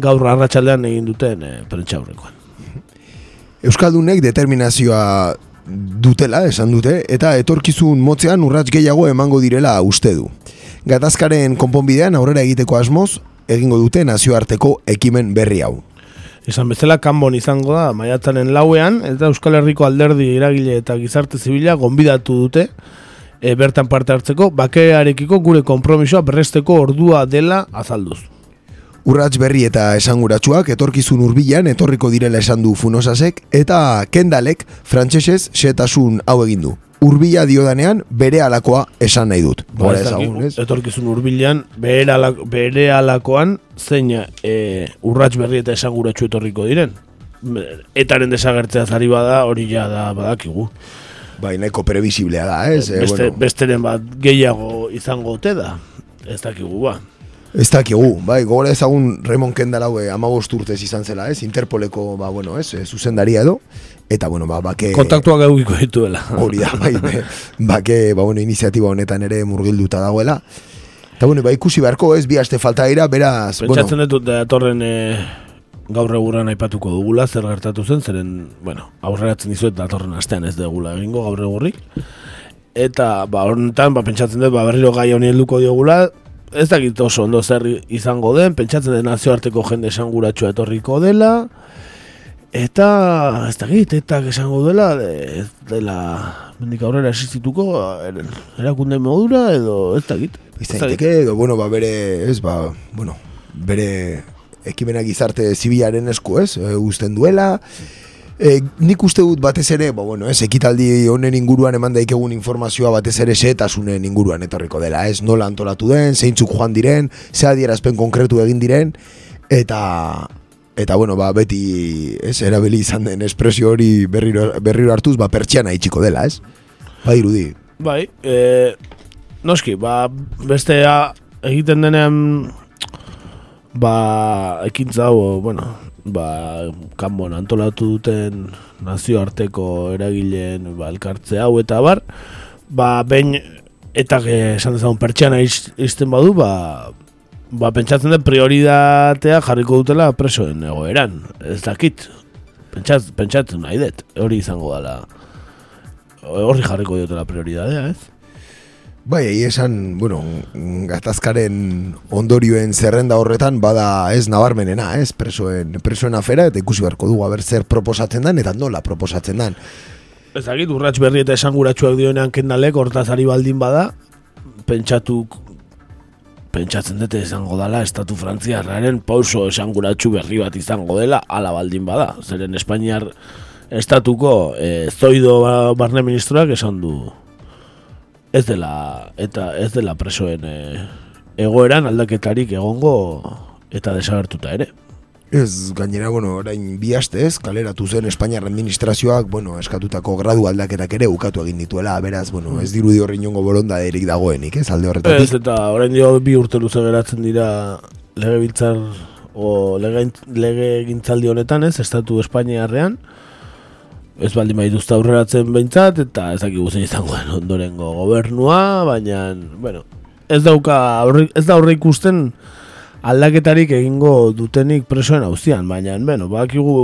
gaur arratsaldean egin duten e, prentsa aurrekoan. Euskaldunek determinazioa dutela, esan dute, eta etorkizun motzean urrats gehiago emango direla uste du. Gatazkaren konponbidean aurrera egiteko asmoz, egingo dute nazioarteko ekimen berri hau. Esan bezala kanbon izango da maiatzaren lauean eta Euskal Herriko alderdi eragile eta gizarte zibila gonbidatu dute e, bertan parte hartzeko, bakearekiko gure konpromisoa berresteko ordua dela azalduz. Urrats berri eta esanguratsuak etorkizun hurbilan etorriko direla esan du Funosasek eta Kendalek frantsesez xetasun hau egin du. Urbila diodanean bere alakoa esan nahi dut. Gora Ez ezagun, ez? Etorkizun hurbilan bere, alak, bere alakoan zein e, urrats berri eta esanguratsu etorriko diren. Etaren desagertzea zari bada hori ja da badakigu. Bai, nahiko previsiblea da, ez? Eh, Beste, bueno, besteren bat gehiago izango ote da. Ez dakigu ba. Ez dakigu, bai, gogora ezagun Raymond Kendall hau eh, amabost urtez izan zela, ez? Interpoleko, ba, bueno, ez, eh, zuzendaria edo. Eta, bueno, ba, bake... Kontaktuak eukiko dituela. Hori da, bai, be, bake, ba, bueno, iniziatiba honetan ere murgilduta dagoela. Eta, bueno, ba, ikusi beharko, ez, bi aste falta dira, beraz, Pentsatzen bueno, dut datorren e, gaur egurran aipatuko dugula, zer gertatu zen, zeren, bueno, aurreratzen dizuet datorren astean ez degula egingo gaur egurrik. Eta, ba, honetan, ba, pentsatzen dut, ba, berriro gai honi helduko diogula, ez dakit oso ondo zer izango den, pentsatzen den nazioarteko jende esanguratsua etorriko dela, eta, ez dakit, eta esango dela, de, ez dela, mendik aurrera existituko, er- erakunde modura, edo, ez dakit. ez daiteke, edo, bueno, ba, bere, ez, ba, bueno, bere ekimenak gizarte zibilaren esku, ez, e, uzten duela, E, nik uste dut batez ere, ba, bueno, ez, ekitaldi honen inguruan eman daikegun informazioa batez ere setasunen inguruan etorriko dela, ez, nola antolatu den, zeintzuk joan diren, ze adierazpen konkretu egin diren, eta eta bueno, ba, beti, ez, erabili izan den espresio hori berriro, berriro hartuz, ba, pertsiana itxiko dela, ez? Ba, irudi. Bai, e, noski, ba, bestea egiten denean ba, ekintza hau, bueno, ba, kanbon antolatu duten nazioarteko eragileen ba, elkartze hau eta bar, ba, behin eta esan dezagun pertsiana iz- izten badu, ba, ba, pentsatzen den prioritatea jarriko dutela presoen egoeran, ez dakit, pentsat, pentsatzen nahi dut, hori izango dela, horri jarriko diotela prioridadea, ez? Bai, esan, bueno, gatazkaren ondorioen zerrenda horretan bada ez nabarmenena, ez presoen, presoen afera, eta ikusi beharko dugu, aber zer proposatzen dan, eta nola proposatzen dan. Ez dakit, urrats berri eta esanguratsuak dioenean kendalek, hortaz ari baldin bada, pentsatuk, pentsatzen dute izango dela, estatu frantziarraren pauso esanguratsu berri bat izango dela, ala baldin bada. Zeren Espainiar estatuko e, zoido ba- barne ministroak esan du ez dela, eta ez dela presoen e, egoeran aldaketarik egongo eta desagertuta ere. Ez, gainera, bueno, orain bi aste ez, kaleratu zen Espainiar administrazioak, bueno, eskatutako gradu aldaketak ere ukatu egin dituela, beraz, bueno, ez dirudi horri inongo borondaderik dagoenik, ez, alde horretatik. Ez, eta orain dio bi urte luze geratzen dira legebiltzar o lege, lege gintzaldi honetan, ez, estatu Espainiarrean, ez baldin badituzte aurreratzen behintzat, eta ez dakigu zein izango ondorengo gobernua, baina, bueno, ez dauka, aurre, ez da aurre ikusten aldaketarik egingo dutenik presoen auzian, baina, bueno, badakigu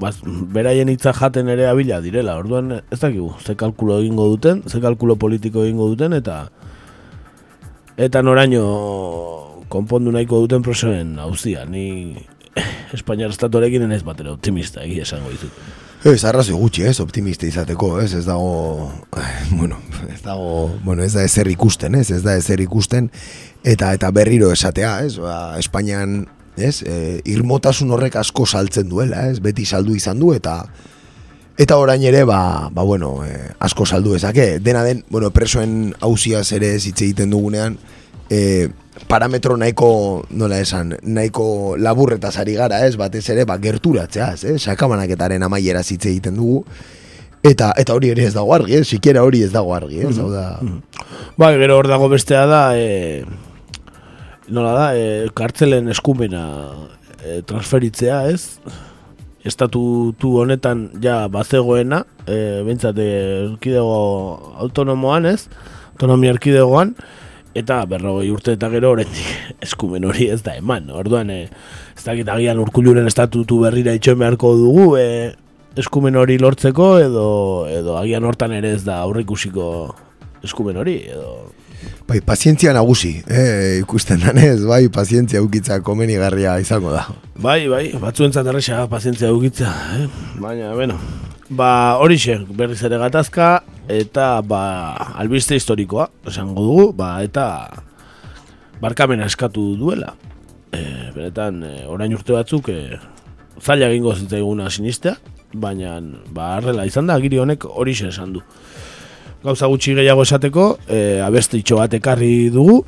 baz, beraien hitza jaten ere abila direla, orduan ez dakigu, ze kalkulo egingo duten, ze kalkulo politiko egingo duten, eta eta noraino konpondu nahiko duten presoen auzia, ni Espainiar estatuarekin ez batera optimista, egia esango ditut. Ez, arrazoi gutxi, ez, optimista izateko, ez, ez dago, <sighs> bueno, ez dago, bueno, ez da ezer ikusten, ez, ez da ezer ikusten, eta eta berriro esatea, ez, ba, Espainian, ez, e, irmotasun horrek asko saltzen duela, ez, beti saldu izan du, eta eta orain ere, ba, ba bueno, e, asko saldu ezake, dena den, bueno, presoen hausiaz ere hitz egiten dugunean, e, parametro nahiko, nola esan, nahiko laburretaz ari gara, ez, batez ere, ba, gerturatzeaz, ez, sakabanaketaren amaiera hitz egiten dugu, eta eta hori ere ez dago argi, ez, sikiera hori ez dago argi, ez, hau da, Ba, gero hor dago bestea da, e, nola da, e, kartzelen eskumena e, transferitzea, ez? Estatutu honetan ja bazegoena, e, behintzat erkidego autonomoan, ez? Autonomia erkidegoan, eta berrogei urte eta gero oraindik <laughs> eskumen hori ez da eman. Orduan, e, ez dakit agian urkuluren estatutu berrira itxoen beharko dugu, e, eskumen hori lortzeko, edo, edo agian hortan ere ez da aurrikusiko eskumen hori, edo... bai, pazientzia nagusi, eh, ikusten danez, bai, pazientzia ukitza komenigarria izango da. Bai, bai, batzuentzat erresa pazientzia dukitza, eh? Baina, bueno, Ba, horixe, berriz ere gatazka, eta ba, albiste historikoa, esango dugu, ba, eta barkamena eskatu duela. E, beretan, e, orain urte batzuk, e, zaila egingo zitzaiguna sinistea, baina, ba, arrela izan da, giri honek horixe esan du. Gauza gutxi gehiago esateko, e, abestitxo bat ekarri dugu,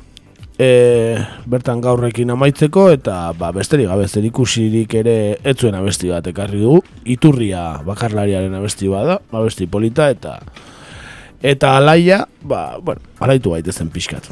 e, bertan gaurrekin amaitzeko eta ba, besterik gabe zer ikusirik ere etzuen abesti bat ekarri dugu iturria bakarlariaren abesti bada abesti polita eta eta alaia ba, bueno, alaitu gaitezen pixkat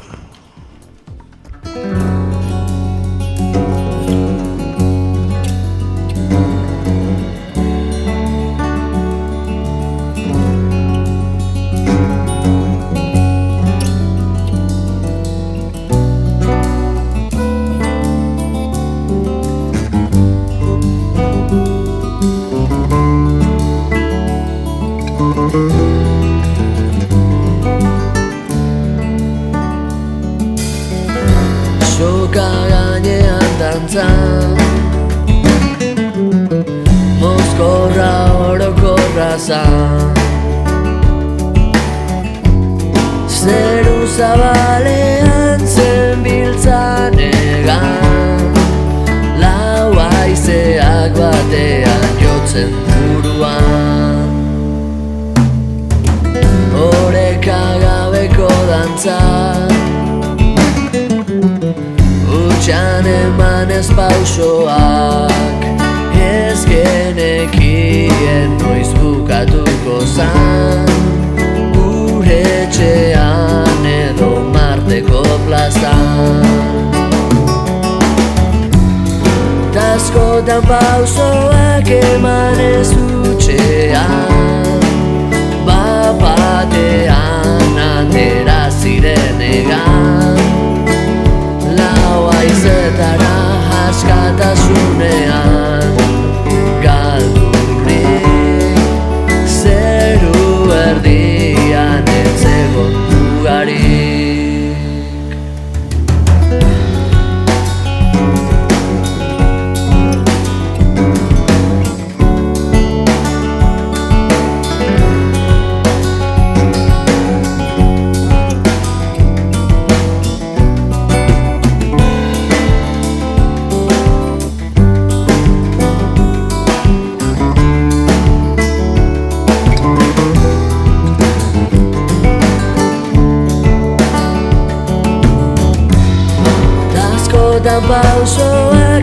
zabalean zen biltzan egan Lau aizeak batean jotzen buruan. Oreka gabeko dantzan Utsan eman ez pausoak Ez genekien noiz bukatuko zan plazan Taskotan pausoak eman ez utxean Bapatean atera ziren egan. Lau aizetara askatasunean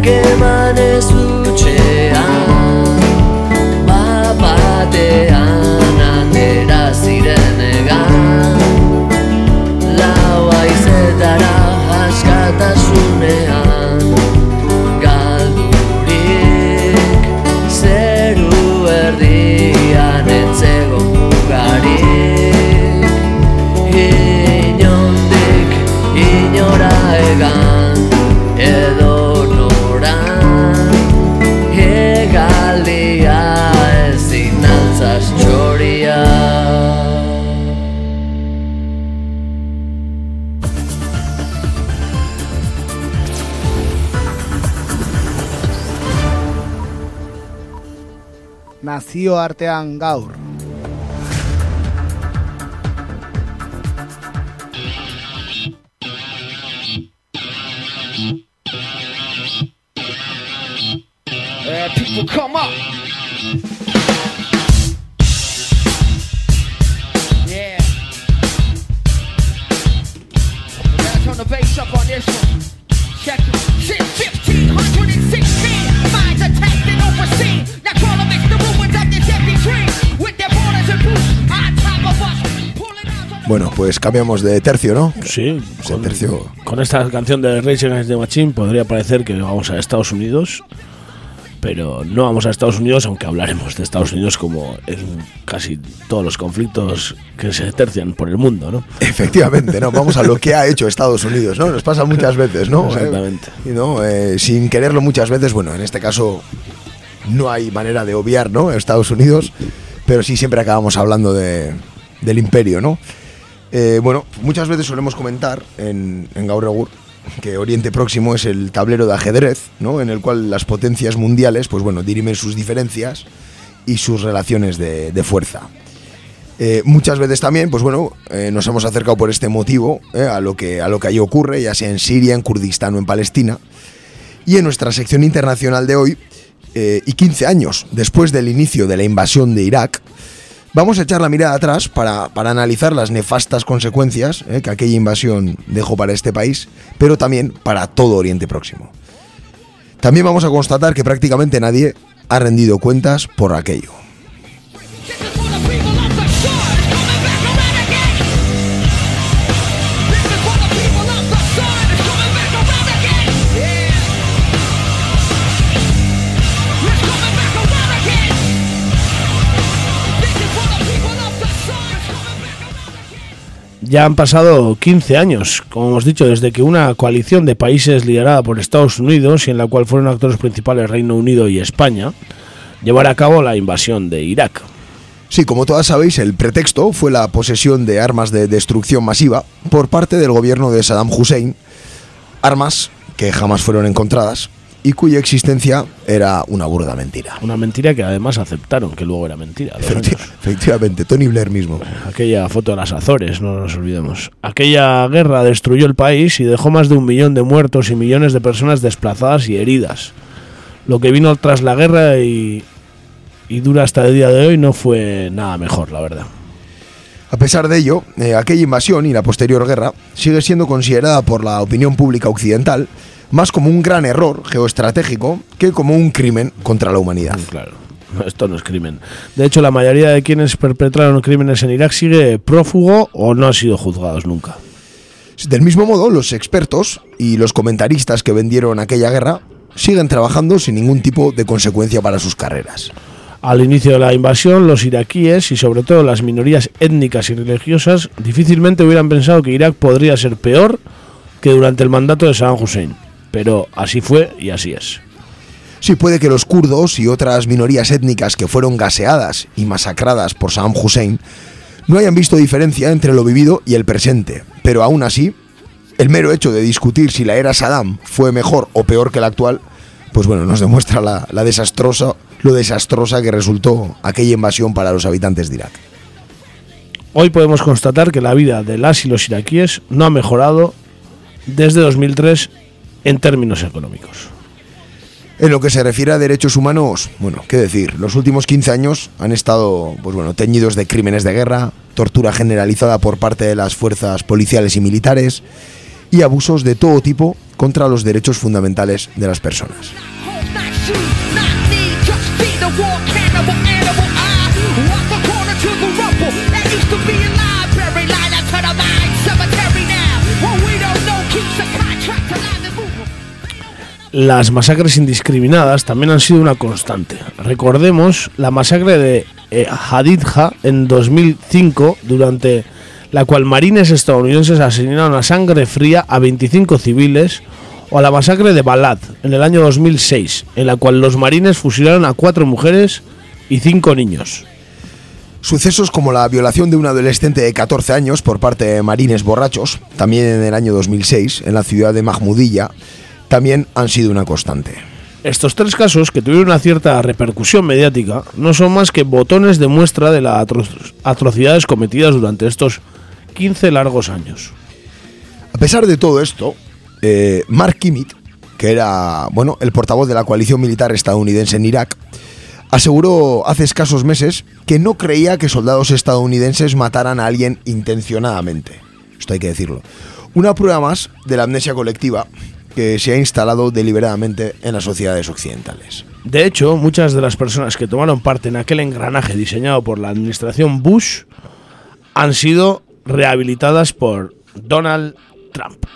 pausoak eman nazioartean gaur. Uh, people come up. Yeah. Gotta turn the bass up on this one. Bueno, pues cambiamos de tercio, ¿no? Sí, con, tercio. con esta canción de Rage Against the Machine podría parecer que vamos a Estados Unidos, pero no vamos a Estados Unidos, aunque hablaremos de Estados Unidos como en casi todos los conflictos que se tercian por el mundo, ¿no? Efectivamente, ¿no? Vamos a lo que ha hecho Estados Unidos, ¿no? Nos pasa muchas veces, ¿no? Exactamente. Eh, no, Eh, sin quererlo muchas veces, bueno, en este caso no hay manera de obviar, ¿no? Estados Unidos, pero sí siempre acabamos hablando de, del imperio, ¿no? Eh, bueno, muchas veces solemos comentar en, en Gaur Egur que Oriente Próximo es el tablero de ajedrez, ¿no? En el cual las potencias mundiales, pues bueno, dirimen sus diferencias y sus relaciones de, fuerza. Eh, muchas veces también, pues bueno, eh, nos hemos acercado por este motivo a, lo que, a lo que allí ocurre, ya sea en Siria, en Kurdistán o en Palestina. Y en nuestra sección internacional de hoy, y 15 años después del inicio de la invasión de Irak, vamos a echar la mirada atrás para, para analizar las nefastas consecuencias eh, que aquella invasión dejó para este país, pero también para todo Oriente Próximo. También vamos a constatar que prácticamente nadie ha rendido cuentas por aquello. Ya han pasado 15 años, como hemos dicho, desde que una coalición de países liderada por Estados Unidos y en la cual fueron actores principales Reino Unido y España, llevara a cabo la invasión de Irak. Sí, como todas sabéis, el pretexto fue la posesión de armas de destrucción masiva por parte del gobierno de Saddam Hussein, armas que jamás fueron encontradas y cuya existencia era una burda mentira. Una mentira que además aceptaron que luego era mentira. Efecti- años. efectivamente, Tony Blair mismo. Aquella foto de las Azores, no nos olvidemos. Aquella guerra destruyó el país y dejó más de un millón de muertos y millones de personas desplazadas y heridas. Lo que vino tras la guerra y, y dura hasta el día de hoy no fue nada mejor, la verdad. A pesar de ello, eh, aquella invasión y la posterior guerra sigue siendo considerada por la opinión pública occidental más como un gran error geoestratégico que como un crimen contra la humanidad. Claro, <laughs> esto no es crimen. De hecho, la mayoría de quienes perpetraron crímenes en Irak sigue prófugo o no han sido juzgados nunca. Del mismo modo, los expertos y los comentaristas que vendieron aquella guerra siguen trabajando sin ningún tipo de consecuencia para sus carreras. Al inicio de la invasión, los iraquíes y sobre todo las minorías étnicas y religiosas difícilmente hubieran pensado que Irak podría ser peor que durante el mandato de Saddam Hussein. Pero así fue y así es. Sí, puede que los kurdos y otras minorías étnicas que fueron gaseadas y masacradas por Saddam Hussein no hayan visto diferencia entre lo vivido y el presente, pero aún así, el mero hecho de discutir si la era Saddam fue mejor o peor que la actual, pues bueno, nos demuestra la, la desastrosa, lo desastrosa que resultó aquella invasión para los habitantes de Irak. Hoy podemos constatar que la vida de las y los iraquíes no ha mejorado desde 2003 en términos económicos. En lo que se refiere a derechos humanos, bueno, qué decir, los últimos 15 años han estado, pues bueno, teñidos de crímenes de guerra, tortura generalizada por parte de las fuerzas policiales y militares y abusos de todo tipo contra los derechos fundamentales de las personas. Las masacres indiscriminadas también han sido una constante. Recordemos la masacre de eh, Hadidja en 2005, durante la cual marines estadounidenses asesinaron a sangre fría a 25 civiles, o la masacre de Balad en el año 2006, en la cual los marines fusilaron a cuatro mujeres y cinco niños. Sucesos como la violación de un adolescente de 14 años por parte de marines borrachos, también en el año 2006, en la ciudad de Mahmudilla, también han sido una constante. Estos tres casos, que tuvieron una cierta repercusión mediática, no son más que botones de muestra de las atro atrocidades cometidas durante estos 15 largos años. A pesar de todo esto, eh, Mark Kimmit, que era bueno, el portavoz de la coalición militar estadounidense en Irak, aseguró hace escasos meses que no creía que soldados estadounidenses mataran a alguien intencionadamente. Esto hay que decirlo. Una prueba más de la amnesia colectiva que se ha instalado deliberadamente en las sociedades occidentales. De hecho, muchas de las personas que tomaron parte en aquel engranaje diseñado por la administración Bush han sido rehabilitadas por Donald Trump.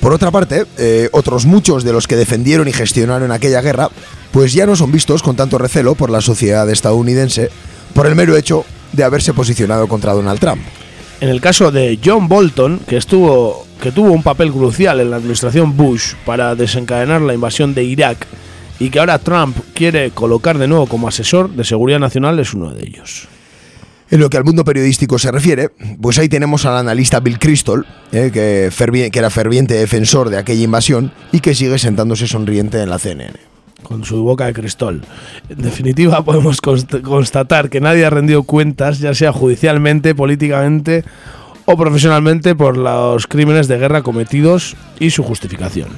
Por otra parte, eh, otros muchos de los que defendieron y gestionaron aquella guerra, pues ya no son vistos con tanto recelo por la sociedad estadounidense, por el mero hecho de haberse posicionado contra Donald Trump. En el caso de John Bolton, que estuvo que tuvo un papel crucial en la administración Bush para desencadenar la invasión de Irak y que ahora Trump quiere colocar de nuevo como asesor de seguridad nacional, es uno de ellos. En lo que al mundo periodístico se refiere, pues ahí tenemos al analista Bill Crystal, eh, que, que era ferviente defensor de aquella invasión y que sigue sentándose sonriente en la CNN. con su boca de cristal. En definitiva, <laughs> podemos const- constatar que nadie ha rendido cuentas, ya sea judicialmente, políticamente o profesionalmente, por los crímenes de guerra cometidos y su justificación.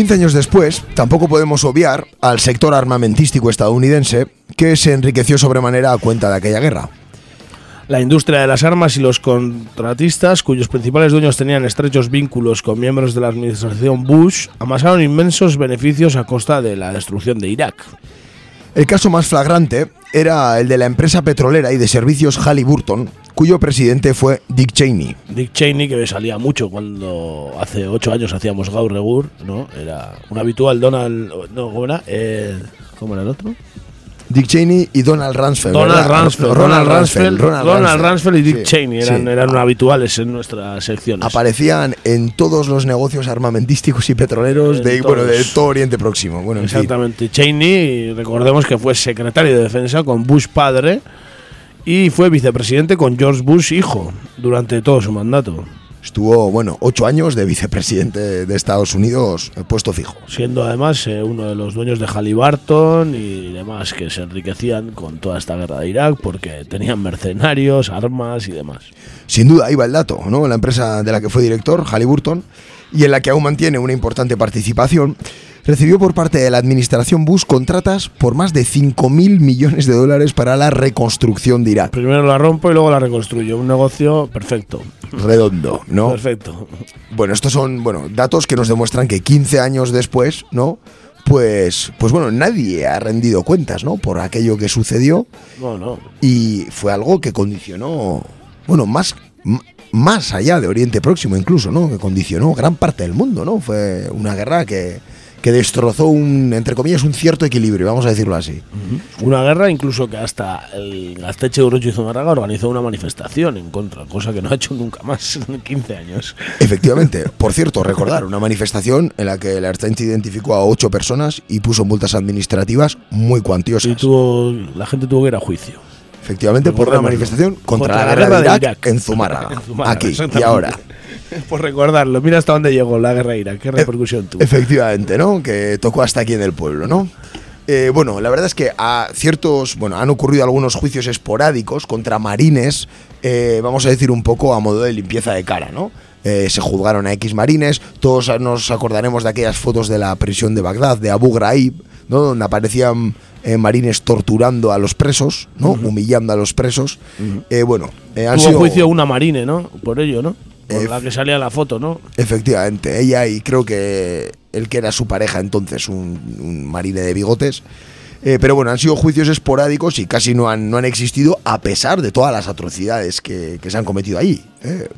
15 años después, tampoco podemos obviar al sector armamentístico estadounidense que se enriqueció sobremanera a cuenta de aquella guerra. La industria de las armas y los contratistas, cuyos principales dueños tenían estrechos vínculos con miembros de la administración Bush, amasaron inmensos beneficios a costa de la destrucción de Irak. El caso más flagrante era el de la empresa petrolera y de servicios Halliburton, cuyo presidente fue Dick Cheney. Dick Cheney, que me salía mucho cuando hace ocho años hacíamos Gaur ¿no? Era un habitual Donald. No, ¿cómo era? Eh, ¿Cómo era el otro? Dick Cheney y Donald Rumsfeld. Donald. Rumsfeld, Ronald Ronald Rumsfeld, Ronald Rumsfeld. Rumsfeld y Dick Sí, Cheney eran, sí. eran habituales en nuestras secciones. Aparecían en todos los negocios armamentísticos y petroleros En de, bueno, de todo Oriente Próximo. Bueno, en fin. Exactamente. Cheney, recordemos que fue secretario de defensa con Bush padre y fue vicepresidente con George Bush hijo durante todo su mandato, Estuvo, bueno, ocho años de vicepresidente de Estados Unidos, eh, puesto fijo. siendo además eh, uno de los dueños de Halliburton y demás que se enriquecían con toda esta guerra de Irak porque tenían mercenarios, armas y demás. Sin duda, ahí va el dato, ¿no? La empresa de la que fue director, Halliburton, y en la que aún mantiene una importante participación, recibió por parte de la administración Bush contratas por más de 5.000 millones de dólares para la reconstrucción de Irak. Primero la rompo y luego la reconstruyo. Un negocio perfecto. Redondo, ¿no? Perfecto. Bueno, estos son, bueno, datos que nos demuestran que 15 años después, ¿no? Pues, pues bueno, nadie ha rendido cuentas, ¿no? Por aquello que sucedió No, no. y fue algo que condicionó, bueno, más, más allá de Oriente Próximo incluso, ¿no? Que condicionó gran parte del mundo, ¿no? Fue una guerra que, que destrozó un, entre comillas, un cierto equilibrio, vamos a decirlo así. Una guerra incluso que hasta el Gazteche Urocho y Zumárraga organizó una manifestación en contra, cosa que no ha hecho nunca más en 15 años. Efectivamente, por cierto, recordar una manifestación en la que el Archanchi identificó a ocho personas y puso multas administrativas muy cuantiosas. Y tuvo, la gente tuvo que ir a juicio. Efectivamente, por una manifestación contra, la, guerra, de Irak, en Zumárraga, <laughs> En Zumárraga, aquí y ahora. <laughs> Por recordarlo, mira hasta dónde llegó la guerra Irak, qué repercusión tuvo. Efectivamente, ¿no? Que tocó hasta aquí en el pueblo, ¿no? Eh, bueno, la verdad es que a ciertos, bueno, han ocurrido algunos juicios esporádicos contra marines, eh, vamos a decir un poco a modo de limpieza de cara, ¿no? Eh, se juzgaron a X marines, todos nos acordaremos de aquellas fotos de la prisión de Bagdad, de Abu Ghraib, ¿no? Donde aparecían eh, marines torturando a los presos, ¿no? Humillando a los presos. Eh, bueno, eh, han Tuvo sido... juicio una marine, ¿no? Por ello, ¿no? Por la que salía la foto, ¿no? Efectivamente, ella y creo que el que era su pareja entonces, un, un marine de bigotes. Eh, pero bueno, han sido juicios esporádicos y casi no han, no han existido a pesar de todas las atrocidades que, que se han cometido allí. eh.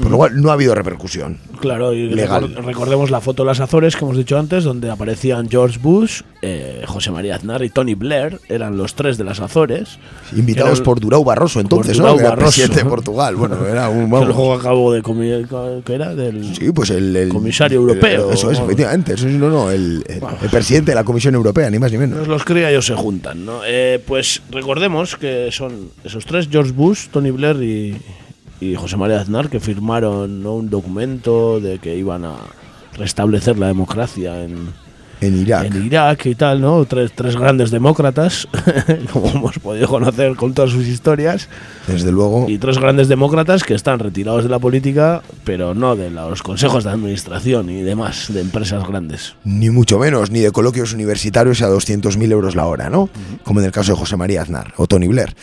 Por lo cual no ha habido repercusión. Claro, y Legal. recordemos la foto de las Azores que hemos dicho antes, donde aparecían George Bush, eh, José María Aznar y Tony Blair, eran los tres de las Azores. Invitados Eran- por Durao Barroso entonces, Durão ¿no? Que era Barroso. presidente de Portugal. Bueno, era un... <laughs> Que vamos. luego acabó de ¿qué era? Del, Sí, pues el, el- Comisario europeo. Eso es, efectivamente. Eso sí, no, no, el, presidente de la Comisión Europea, ni más ni menos. Pues los criollos se juntan, ¿no? Eh, pues recordemos que son esos tres, George Bush, Tony Blair y, y José María Aznar, que firmaron ¿no? un documento de que iban a restablecer la democracia en, En Irak. en Irak y tal, ¿no? Tres, tres grandes demócratas, <laughs> como hemos podido conocer con todas sus historias, Desde luego. y tres grandes demócratas que están retirados de la política, pero no de los consejos de administración y demás de empresas grandes. Ni mucho menos, ni de coloquios universitarios a 200.000 euros la hora, ¿no? Como en el caso de José María Aznar o Tony Blair.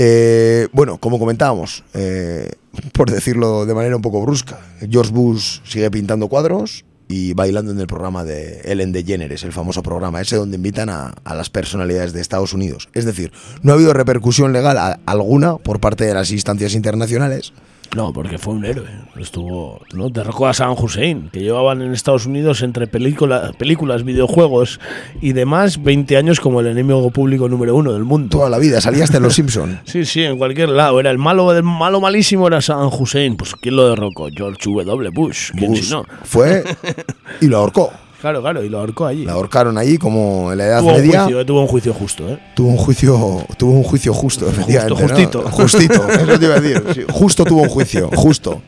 Eh, bueno, como comentábamos, eh, <laughs> por decirlo de manera un poco brusca, George Bush sigue pintando cuadros y bailando en el programa de Ellen DeGeneres, el famoso programa ese donde invitan a, las personalidades de Estados Unidos. Es decir, no ha habido repercusión legal alguna por parte de las instancias internacionales. No, porque fue un héroe. Estuvo, ¿no? Derrocó a Saddam Hussein, que llevaban en Estados Unidos entre película- películas, videojuegos y demás 20 años como el enemigo público número uno del mundo. Toda la vida, salía hasta en Los <laughs> Simpson. Sí, sí, en cualquier lado. Era el malo del malo malísimo era Saddam Hussein. Pues ¿quién lo derrocó? George W. Bush. ¿Quién Bush si no? fue <laughs> y lo ahorcó. Claro, claro, y lo ahorcó allí. La ahorcaron allí como en la Edad Tuvo un, Media. juicio, eh, tuvo un juicio justo, ¿eh? Tuvo un juicio, tuvo un juicio justo, efectivamente. ¿no? justito. <laughs> Justito, eso te iba a decir. sí, justo tuvo un juicio, justo.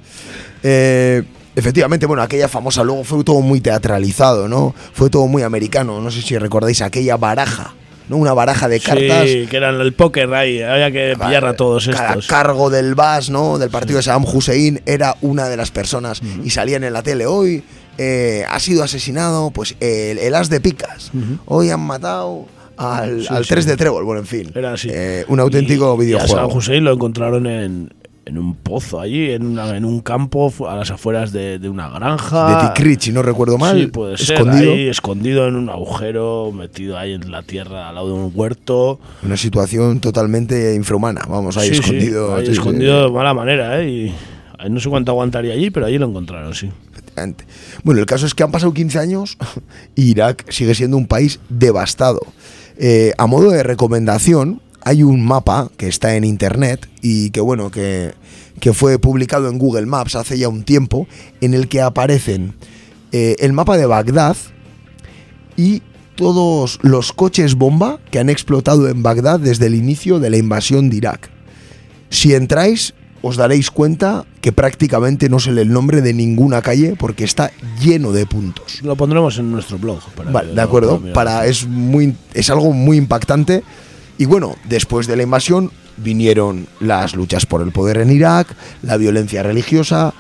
Eh, efectivamente, bueno, aquella famosa luego fue todo muy teatralizado, ¿no? Fue todo muy americano. No sé si recordáis aquella baraja, ¿no? Una baraja de cartas. Sí, que eran el póker ahí. Había que pillar a todos Cada estos. cargo del BAS, ¿no? Del partido de Saddam Hussein era una de las personas y salían en la tele hoy. Eh, ha sido asesinado, pues el, el as de picas. Hoy han matado al, Sí, al sí. 3 de trébol. Bueno, en fin. Era así. Eh, un auténtico Y- y a videojuego. Saddam Hussein lo encontraron en, en un pozo allí, en, una- en un campo a las afueras de, de una granja. de Tikrit, si no recuerdo mal. Sí, puede ser. escondido. Ahí, escondido en un agujero, metido ahí en la tierra, al lado de un huerto. Una situación totalmente infrahumana. Vamos, ahí Sí, sí, escondido. ahí sí, sí, escondido de mala manera, ¿eh? Y ahí no sé cuánto aguantaría allí, pero allí lo encontraron, sí. Bueno, el caso es que han pasado 15 años y Irak sigue siendo un país devastado. Eh, a modo de recomendación, hay un mapa que está en internet y que, bueno, que, que fue publicado en Google Maps hace ya un tiempo, en el que aparecen eh, el mapa de Bagdad y todos los coches bomba que han explotado en Bagdad desde el inicio de la invasión de Irak. Si entráis, os daréis cuenta que prácticamente no se lee el nombre de ninguna calle porque está lleno de puntos. Lo pondremos en nuestro blog. para Vale, de acuerdo. Para, es, muy, es algo muy impactante. Y bueno, después de la invasión vinieron las luchas por el poder en Irak, la violencia religiosa,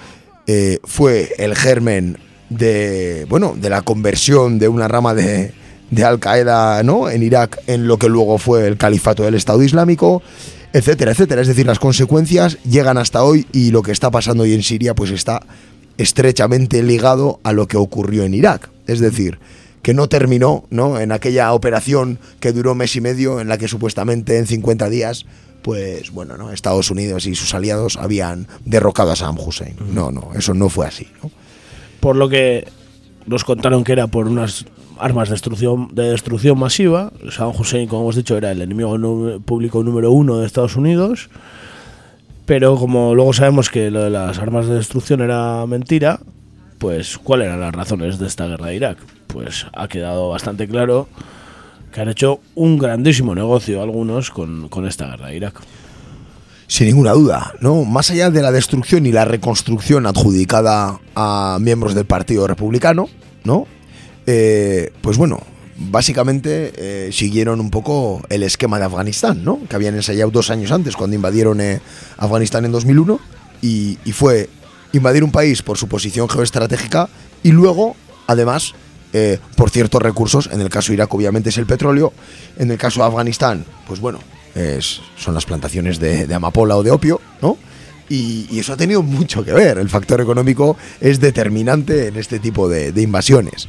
eh, fue el germen de, bueno, de la conversión de una rama de, de Al Qaeda ¿no? en Irak en lo que luego fue el califato del Estado Islámico, etcétera, etcétera. Es decir, las consecuencias llegan hasta hoy y lo que está pasando hoy en Siria pues está estrechamente ligado a lo que ocurrió en Irak. Es decir, que no terminó ¿no? en aquella operación que duró mes y medio en la que supuestamente en 50 días pues bueno, ¿no? Estados Unidos y sus aliados habían derrocado a Saddam Hussein. No, no, eso no fue así. ¿no? Por lo que nos contaron que era por unas armas de destrucción, de destrucción masiva. Saddam Hussein, como hemos dicho, era el enemigo público número uno de Estados Unidos. Pero como luego sabemos que lo de las armas de destrucción era mentira, pues ¿cuáles eran las razones de esta guerra de Irak? Pues ha quedado bastante claro que han hecho un grandísimo negocio algunos con, con esta guerra de Irak. Sin ninguna duda, ¿no? Más allá de la destrucción y la reconstrucción adjudicada a miembros del Partido Republicano, ¿no? Eh, pues bueno, básicamente eh, siguieron un poco el esquema de Afganistán, ¿no? Que habían ensayado dos años antes, cuando invadieron eh, Afganistán en 2001, y, fue invadir un país por su posición geoestratégica y luego, además, por ciertos recursos, en el caso de Irak obviamente es el petróleo, en el caso de Afganistán, pues bueno, son las plantaciones de, amapola o de opio, ¿no? Y, eso ha tenido mucho que ver. El factor económico es determinante en este tipo de invasiones.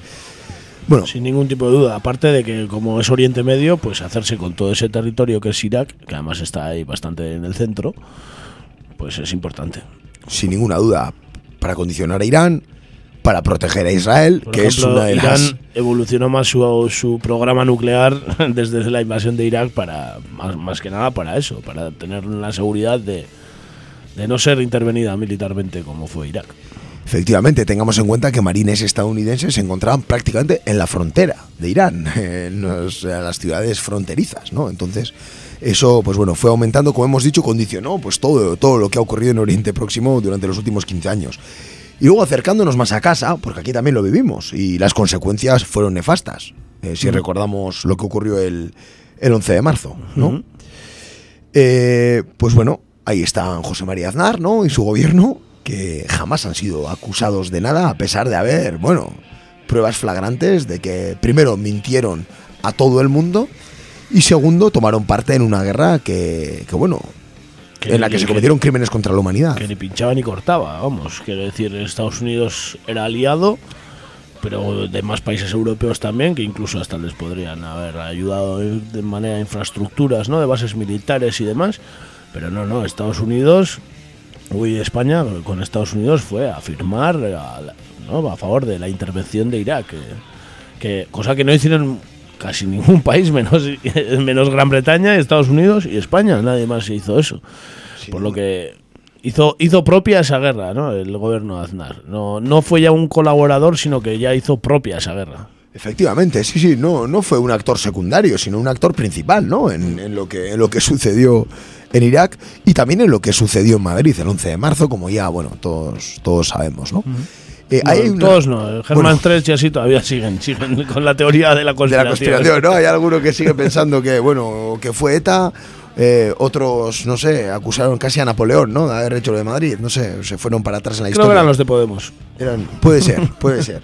Bueno, Sin ningún tipo de duda. Aparte de que, como es Oriente Medio, pues hacerse con todo ese territorio que es Irak, que además está ahí bastante en el centro, pues es importante. sin ninguna duda, para condicionar a Irán, para proteger a Israel, Por que es una de Irán las... evolucionó más su, su programa nuclear <laughs> desde la invasión de Irak para más, más que nada para eso, para tener la seguridad de, de no ser intervenida militarmente como fue Irak. Efectivamente, tengamos en cuenta que marines estadounidenses se encontraban prácticamente en la frontera de Irán, <laughs> en los- en las ciudades fronterizas, ¿no? Entonces, eso, pues bueno, fue aumentando, como hemos dicho, condicionó pues todo, todo lo que ha ocurrido en Oriente Próximo durante los últimos 15 años. Y luego acercándonos más a casa, porque aquí también lo vivimos, y las consecuencias fueron nefastas, eh, si recordamos lo que ocurrió el, el 11 de marzo, ¿no? Eh, pues bueno, ahí están José María Aznar, ¿no? Y su gobierno, que jamás han sido acusados de nada, a pesar de haber, bueno, pruebas flagrantes de que, primero, mintieron a todo el mundo y, segundo, tomaron parte en una guerra que, que, bueno, Que en la que se que- cometieron crímenes contra la humanidad. que ni pinchaba ni cortaba, vamos. Quiero decir, Estados Unidos era aliado, pero demás países europeos también, que incluso hasta les podrían haber ayudado de manera de infraestructuras, ¿no? De bases militares y demás. Pero no, no, Estados Unidos, uy, España con Estados Unidos fue a firmar a, la- ¿no? a favor de la intervención de Irak, que, que- cosa que no hicieron casi ningún <laughs> país, menos, <laughs> menos Gran Bretaña, Estados Unidos y España, nadie más hizo eso. Por lo que hizo, hizo propia esa guerra, ¿no? El gobierno de Aznar. No, no fue ya un colaborador, sino que ya hizo propia esa guerra. Efectivamente, sí, sí, no, no fue un actor secundario, sino un actor principal, ¿no? En, en lo que, en lo que sucedió en Irak y también en lo que sucedió en Madrid el 11 de marzo, como ya, bueno, todos, todos sabemos, ¿no? Eh, hay No, una- Todos no, Germán Bueno, 3 y así todavía siguen, siguen con la teoría de la de conspiración. la conspiración, ¿no? Hay alguno que sigue pensando que, bueno, que fue ETA, eh, otros, no sé, acusaron casi a Napoleón, ¿no? De haber hecho lo de Madrid, no sé, se fueron para atrás en la Creo historia. eran los de Podemos. Eran- puede ser, puede ser.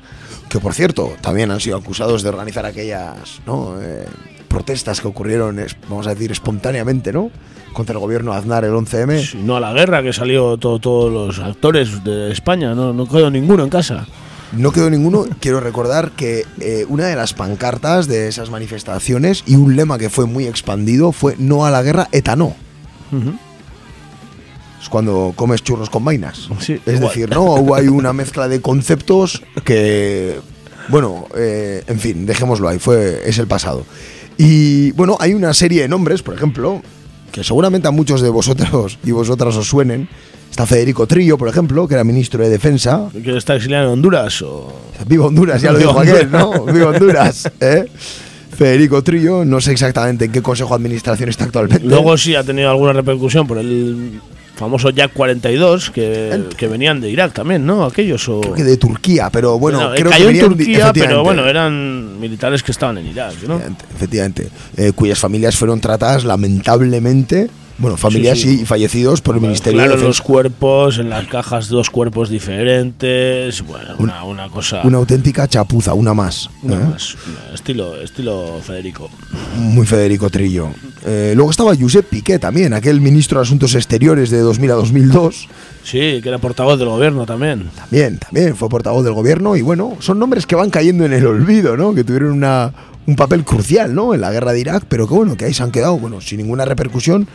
Que por cierto, también han sido acusados de organizar aquellas ¿no? Eh, protestas que ocurrieron, vamos a decir, espontáneamente, ¿no? Contra el gobierno Aznar el 11M. Sí, no a la guerra, que salió todo- todos los actores de España, no, no quedó ninguno en casa. No quedó ninguno. <laughs> Quiero recordar que eh, una de las pancartas de esas manifestaciones y un lema que fue muy expandido fue no a la guerra, ETA no. Es cuando comes churros con vainas. Sí, es igual. decir, no hay una mezcla de conceptos que, bueno, eh, en fin, dejémoslo ahí, fue, es el pasado. Y bueno, hay una serie de nombres, por ejemplo, que seguramente a muchos de vosotros y vosotras os suenen. Está Federico Trillo, por ejemplo, que era ministro de Defensa. ¿Que está exiliado en Honduras? O... Viva Honduras, ya lo dijo <laughs> aquel, ¿no? Viva Honduras, ¿eh? Federico Trillo, no sé exactamente en qué consejo de administración está actualmente. Luego sí ha tenido alguna repercusión por el famoso Jack 42, que, que venían de Irak también, ¿no? Aquellos o... Creo que de Turquía, pero bueno, Bueno, creo cayó que venían Turquía, pero bueno, eran militares que estaban en Irak, ¿no? Efectivamente, efectivamente, eh, cuyas familias fueron tratadas lamentablemente, bueno, familias Sí, sí. y fallecidos por el Ministerio claro, de los Defensa. cuerpos, en las cajas dos cuerpos diferentes, bueno, una, una cosa... Una auténtica chapuza, una más. una ¿eh? más, una- estilo, estilo Federico. Muy Federico Trillo. Eh, luego estaba Josep Piqué también, aquel ministro de Asuntos Exteriores de 2000 a 2002. Sí, que era portavoz del gobierno también. También, también fue portavoz del gobierno y bueno, son nombres que van cayendo en el olvido, ¿no? Que tuvieron una, un papel crucial, ¿no? En la guerra de Irak, pero que bueno, que ahí se han quedado, bueno, sin ninguna repercusión,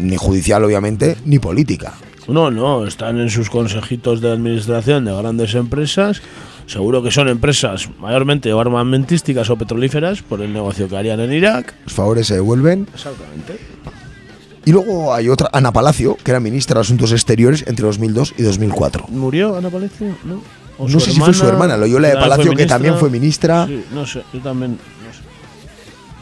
ni judicial obviamente, ni política. No, no, están en sus consejitos de administración de grandes empresas. Seguro que son empresas mayormente o armamentísticas o petrolíferas por el negocio que harían en Irak. Los favores se devuelven. Exactamente. Y luego hay otra, Ana Palacio, que era ministra de Asuntos Exteriores entre 2002 y 2004. ¿Murió Ana Palacio? No. ¿O No sé si fue su hermana, Loyola de Palacio, que también fue ministra. Sí, no sé, yo también.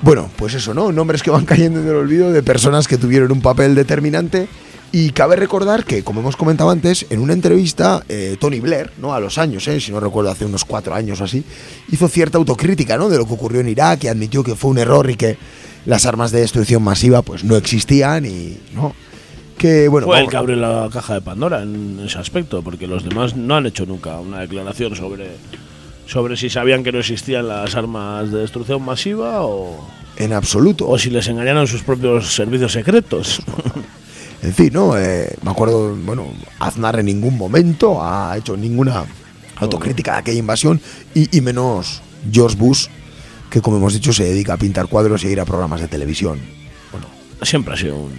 Bueno, pues eso, ¿no? Nombres que van cayendo en el olvido de personas que tuvieron un papel determinante. Y cabe recordar que, como hemos comentado antes, en una entrevista, eh, Tony Blair, ¿no? A los años, ¿eh? Si no recuerdo, hace unos cuatro años o así, hizo cierta autocrítica, ¿no? De lo que ocurrió en Irak y admitió que fue un error y que las armas de destrucción masiva, pues, no existían y, ¿no? Que, bueno, fue el que abrió la caja de Pandora en ese aspecto, porque los demás no han hecho nunca una declaración sobre, sobre si sabían que no existían las armas de destrucción masiva o, en absoluto. o si les engañaron sus propios servicios secretos. <laughs> En fin, ¿no? Eh, me acuerdo, bueno, Aznar en ningún momento ha hecho ninguna autocrítica de aquella invasión y, y menos George Bush, que como hemos dicho se dedica a pintar cuadros y a ir a programas de televisión. Siempre ha sido un,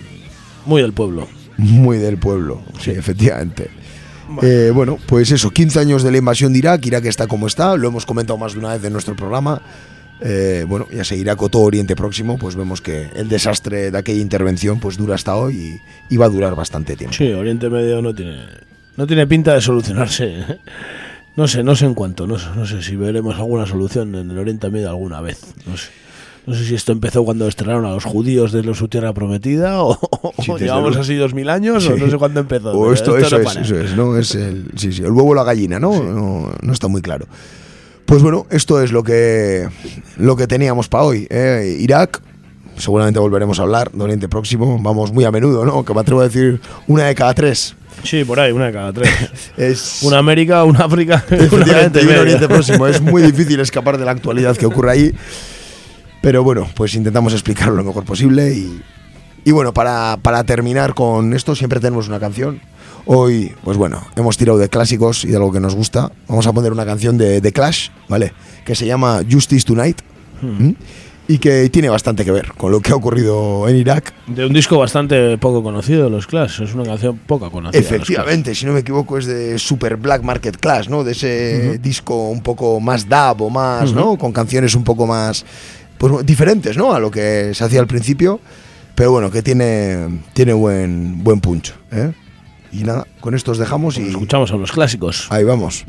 muy del pueblo. Muy del pueblo, sí, efectivamente. Eh, bueno, pues eso, 15 años de la invasión de Irak, Irak está como está, lo hemos comentado más de una vez en nuestro programa. Eh, bueno, ya seguirá con todo Oriente Próximo, pues vemos que el desastre de aquella intervención pues dura hasta hoy y, y va a durar bastante tiempo. Sí, Oriente Medio no tiene, no tiene pinta de solucionarse. ¿eh? No sé, no sé en cuánto, no sé, no sé si veremos alguna solución en el Oriente Medio alguna vez. No sé. No sé si esto empezó cuando estrenaron a los judíos de su tierra prometida o, o Sí, desde llevamos luego. así dos mil años o Sí. no sé cuándo empezó. O pero esto, eso, no es, eso es, ¿no? Es el, sí, sí, el huevo o la gallina, ¿no? No, no está muy claro. Pues bueno, esto es lo que, lo que teníamos para hoy. ¿eh? Irak, seguramente volveremos a hablar de Oriente Próximo. Vamos muy a menudo, ¿no? Que me atrevo a decir una de cada tres. Sí, por ahí, una de cada tres. <laughs> Es, Una América, una África, <laughs> una y un. Oriente Próximo. Es muy <laughs> difícil escapar de la actualidad que ocurre ahí. Pero bueno, pues intentamos explicarlo lo mejor posible y, Y bueno, para, para terminar con esto, siempre tenemos una canción. Hoy, pues bueno, hemos tirado de clásicos y de algo que nos gusta. Vamos a poner una canción de, de Clash, ¿vale? Que se llama Justice Tonight. ¿m? Y que tiene bastante que ver con lo que ha ocurrido en Irak. De un disco bastante poco conocido, los Clash. Es una canción poca conocida. Efectivamente, si no me equivoco, es de Super Black Market Clash, ¿no? De ese disco un poco más dub o más, ¿no? Con canciones un poco más pues, diferentes, ¿no? A lo que se hacía al principio. Pero bueno, que tiene, tiene buen, buen punch. ¿eh? Y nada, con esto os dejamos y. Escuchamos a los clásicos. Ahí vamos.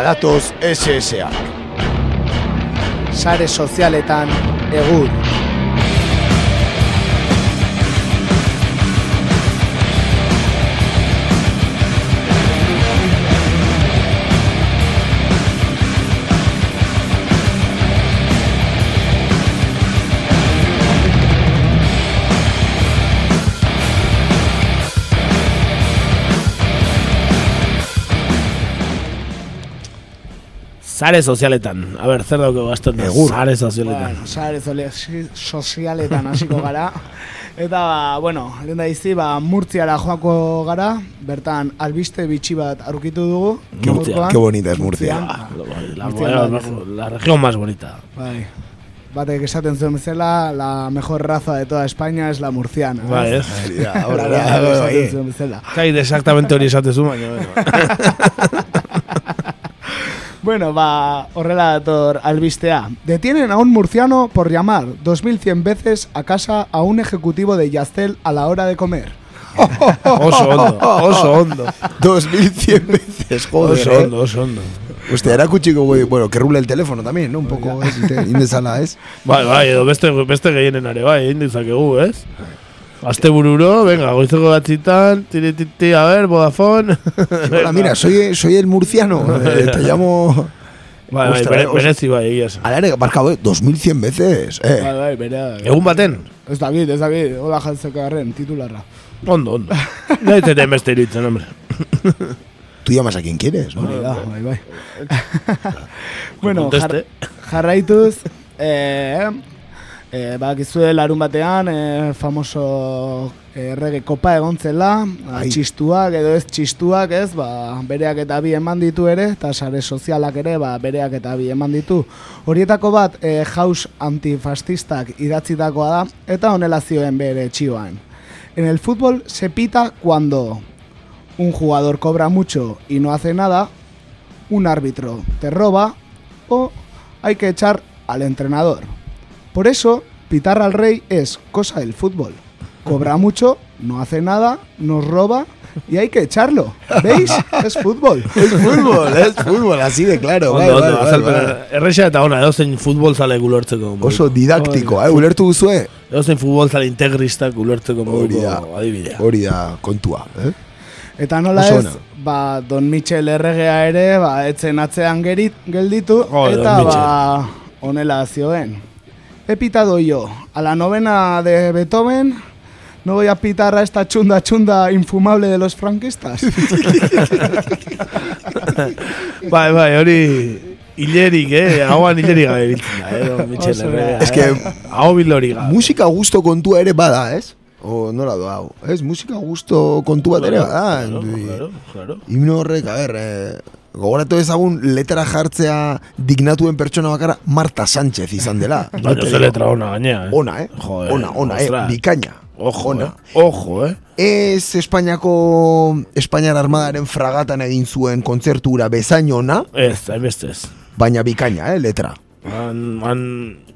Badatoz SSA. Sare sozialetan egur. Sare sozialetan. A ber, zer dauke gazten da? Egur. Sare sozialetan. Bueno, si- sozialetan hasiko gara. <laughs> Eta, bueno, lehen da izi, ba, Murtziara joako gara, bertan albiste bitxi bat aurkitu dugu. Qué- gaurkoan. qué bonita es Murcia. Murtzian. La, la- bat, la región más bonita. Bai. Batek esaten zuen bezala, la mejor raza de toda España es la murciana. Bai, ez? Ja, Hori da, zuen bezala. Kai exactamente hori esatezu, baina, <laughs> bueno. Va, horrela dator albistea. Detienen a un murciano por llamar 2100 veces a casa a un ejecutivo de Yastel a la hora de comer. <laughs> Oso ondo, oso ondo. 2100 veces, joder. Oso eh. ondo, oso ondo. Hostia, erakutxiko, güey, bueno, que rule el teléfono también, ¿no? Un poco, indezala, ez? Bai, bai, edo beste, beste gehienen are, bai, egin dizakegu, ez? Azte bururo, venga, goizeko batzitan, tiri, tiri, tiri, a ver, Vodafone. Hola, mira, soy, soy el murciano, <laughs> eh, te llamo... Bai, bai, bere, berezi bai, egia esan. Ala ere, barkabo, 2100 veces, Bai, eh. bai, bera. Egun baten? Ez dakit, ez dakit, hola jantzeko garren, titularra. Ondo, ondo. <laughs> Nahi zeten beste iritzen, hombre. <laughs> Tú llamas a quien quieres, ¿no? Hori da, bai, bai. bueno, jar, jarraituz, eh, eh, bakizue larun batean, eh, famoso eh, errege kopa egon zela, ba, txistuak edo ez txistuak ez, ba, bereak eta bi eman ditu ere, eta sare sozialak ere, ba, bereak eta bi eman ditu. Horietako bat, eh, jaus antifascistak idatzitakoa da, eta honela zioen bere txioan. En el fútbol se pita cuando un jugador cobra mucho y no hace nada, un árbitro te roba o hay que echar al entrenador. Por eso, pitar al rey es cosa del fútbol. Cobra mucho, no hace nada, nos roba y hay que echarlo. ¿Veis? <laughs> Es fútbol. Es fútbol, es fútbol, así de claro. bai, bai, bai, bai. erresa eta ona, edozein futbol zale gulertzeko. Oso didaktiko, eh, ulertu duzue? Edozein futbol zale integristak gulertzeko Hori da, adibidea. hori da kontua, eh? Eta nola ez, ba, Don Michel erregea ere, ba, etzen atzean gerit, gelditu, Don eta ba, honela zioen. He pitado yo a la novena de Beethoven, no voy a pitar a esta chunda chunda infumable de los franquistas. <laughs> bai, bai, hori hilerik, eh? Hauan hilerik gabe biltzen da, eh? Da. Es que- eh? Hau bilori gabe. Musika gusto kontua ere bada, ez? O nola doa, hau, ez? Musika gusto kontu bat ere bada. Claro, claro, claro. Himno horrek, a ber, eh, gogoratu ezagun letera jartzea dignatuen pertsona bakara Marta Sánchez izan dela. <laughs> Baina ze letra ona gainea, eh? Ona, eh? Joder, ona, ona, eh? Bikaina. Ojo, ona. eh? Ojo, eh? Ez Espainiako Espainiar armadaren fragatan egin zuen kontzertura bezain ona, Ez, hainbeste ez. baina bikaina, eh, letra. Han, han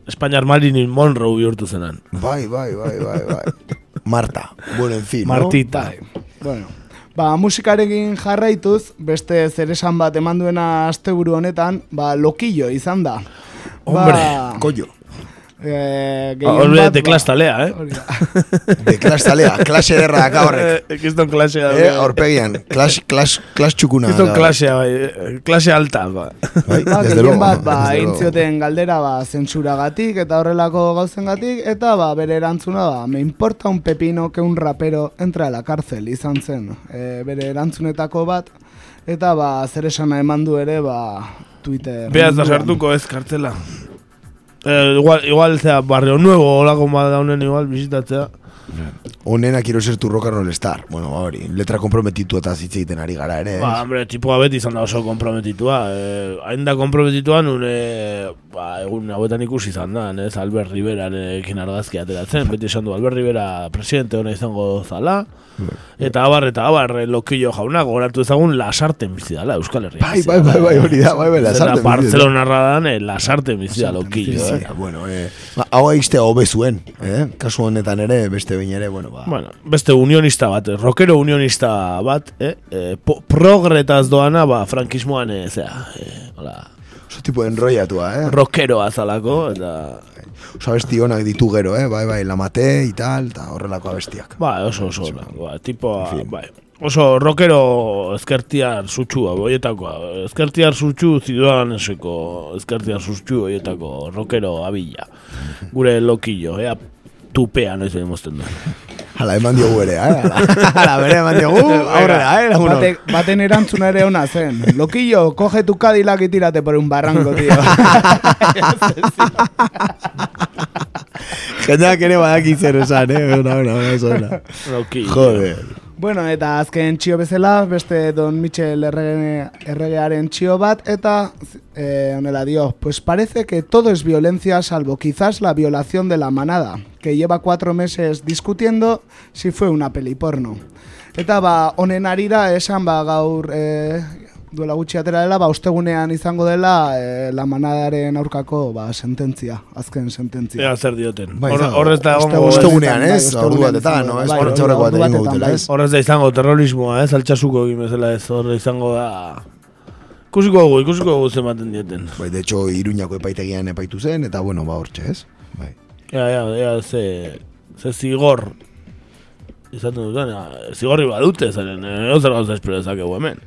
Espainiar Marilyn Monroe bihurtu zenan. Bai, bai, bai, bai, bai. <laughs> Marta, bueno, en fin, Martita. bueno, ba, musikarekin jarraituz, beste zeresan bat eman duena asteburu honetan, ba, lokillo izan da. Hombre, ba, no? Eh, Ah, gehien Horbe, bat, de ba, klas talea, eh? hori <laughs> de klas talea, klase derra daka horrek. <laughs> Eh, Kiston klasea. Eh, aurpegian, klas, klas, klas txukuna. Kiston klasea, bai. eh, Klase alta, ba. Bai, Ba, desde luego, bat, ba, desde egin luego. zioten galdera, ba, zentsuragatik eta horrelako gauzengatik, eta ba, bere erantzuna, ba, me importa un pepino que un rapero entra a la cárcel izan zen. E, bere erantzunetako bat, eta ba, zer esana eman du ere, ba, Twitter. Beaz da sartuko ez kartzela. Eh, igual, igual, zera, barrio nuevo, olako bat daunen igual, bizitatzea. Onena quiero ser tu rock and roll star. Bueno, ba, hori, letra comprometitu eta hitz egiten ari gara ere. Ba, hombre, tipoa beti izan da oso komprometitua. Eh, hain da komprometitua nun, ba, egun hauetan ikusi izan da, ez? Albert Rivera ekin argazki ateratzen. Beti esan du, Albert Rivera presidente hona izango zala. Eta abar, eta abar, lokillo jauna, gogoratu ezagun lasarten bizi Euskal Herria. Bai, bai, bai, bai, hori da, bai, bai, lasarten bizi. Barcelona radan, eh, lasarten bizi lokillo, eh? bueno, eh, ba, hau aizte hobe zuen, eh? Kasu honetan ere, beste behin ere, bueno, ba. Bueno, beste unionista bat, eh, rockero unionista bat, eh? eh po- progretaz doana, ba, frankismoan, eh, zera, eh, hola, Oso tipo enrollatua, eh? rockero azalako, eta... Oso abesti honak ditu gero, eh? Bai, bai, lamate, ital, eta horrelako abestiak. Ba, oso, oso, ba, tipo, bai. Oso rockero ezkertiar sutxua, boietakoa. Ezkertiar sutxu zidoaneseko, ezkertiar sutxu boietako rockero abila. Gure lokillo, ea tupea noiz egin mozten du. Hala, eman diogu ere, eh? <laughs> Hala, hala bere eman diogu, aurrera, eh? lagunok. Bate, baten erantzuna ere ona zen. Loquillo, coge tu Cadillac y tírate por un barranco, tío. <laughs> Jendeak ere badaki zer esan, eh? Ona, ona, oso ona. Lokillo. Joder. Bueno, eta azken txio bezala, beste Don errege, erregearen txio bat, eta eh, honela dio, pues parece que todo es violencia salvo quizás la violación de la manada, que lleva cuatro meses discutiendo si fue una peli porno. Eta ba, honen arira esan ba gaur eh, duela gutxi atera dela, ba ostegunean izango dela eh, la manadaren aurkako ba sententzia, azken sententzia. Ea zer dioten. Bai. Horrez da. Ostegunean, bai, ez? ostegunean Ordu batetan, no? da, Ez bai, batetan, dutela, bai. ez? Horrez da izango terrorismoa, ez? Altxasuko egin bezala ez, horre izango da... Ikusiko dugu, ikusiko dugu zematen dieten. Bai, de hecho, Iruñako epaitegian epaitu zen, eta bueno, ba hortxe, ez? Bai. Ea, ea, ea, ze, ze zigor izaten duten, zigorri badute zaren, eh, zer gauza espero dezakegu hemen.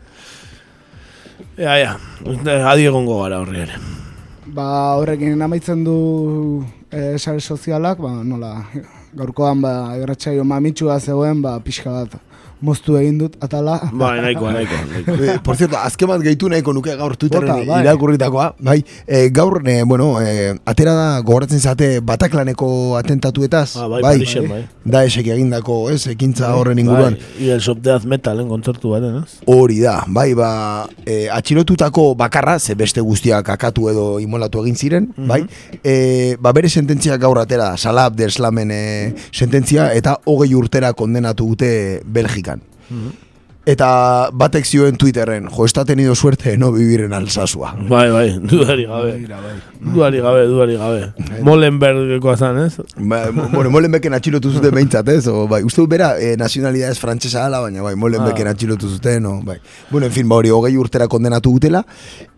Ea, eh, adi egongo gara horri ere. Ba, horrekin amaitzen du eh, sare sozialak, ba, nola, gaurkoan ba, erratxaio mamitsua zegoen, ba, pixka bat moztu egin dut, atala. Bai, nahikoa, nahikoa. nahikoa. Eh, por cierto, azken bat gehitu nahiko nuke gaur Twitterren bai. irakurritakoa. Bai, eh, gaur, eh, bueno, eh, atera da gogoratzen zate Bataklaneko atentatuetaz. Ah, bai, Parisen, bai. Da esek egindako, ez, ekintza horren inguruan. Bai, y el Shop Death Metalen kontzertu baren, ez? Hori da, bai, ba, e, atxilotutako bakarra, ze beste guztiak akatu edo imolatu egin ziren, bai, e, ba, bere sententzia gaur atera, da, Salah Abdeslamen e, sententzia, eta hogei urtera kondenatu dute Belgikan. Eta batek zioen Twitterren, jo, esta tenido suerte de no vivir en Alsasua. Bai, bai, <laughs> dudari gabe. Duari gabe, duari gabe. Molenbergekoa zan, ez? Ba, bueno, Molenbeken atxilotu zuten behintzat, ez? O, bai, uste dut bera, e, nazionalidades frantsesa ala, baina bai, Molenbeken Ah. atxilotu zuten, no, bai. Bueno, en fin, ba, hori hogei urtera kondenatu dutela,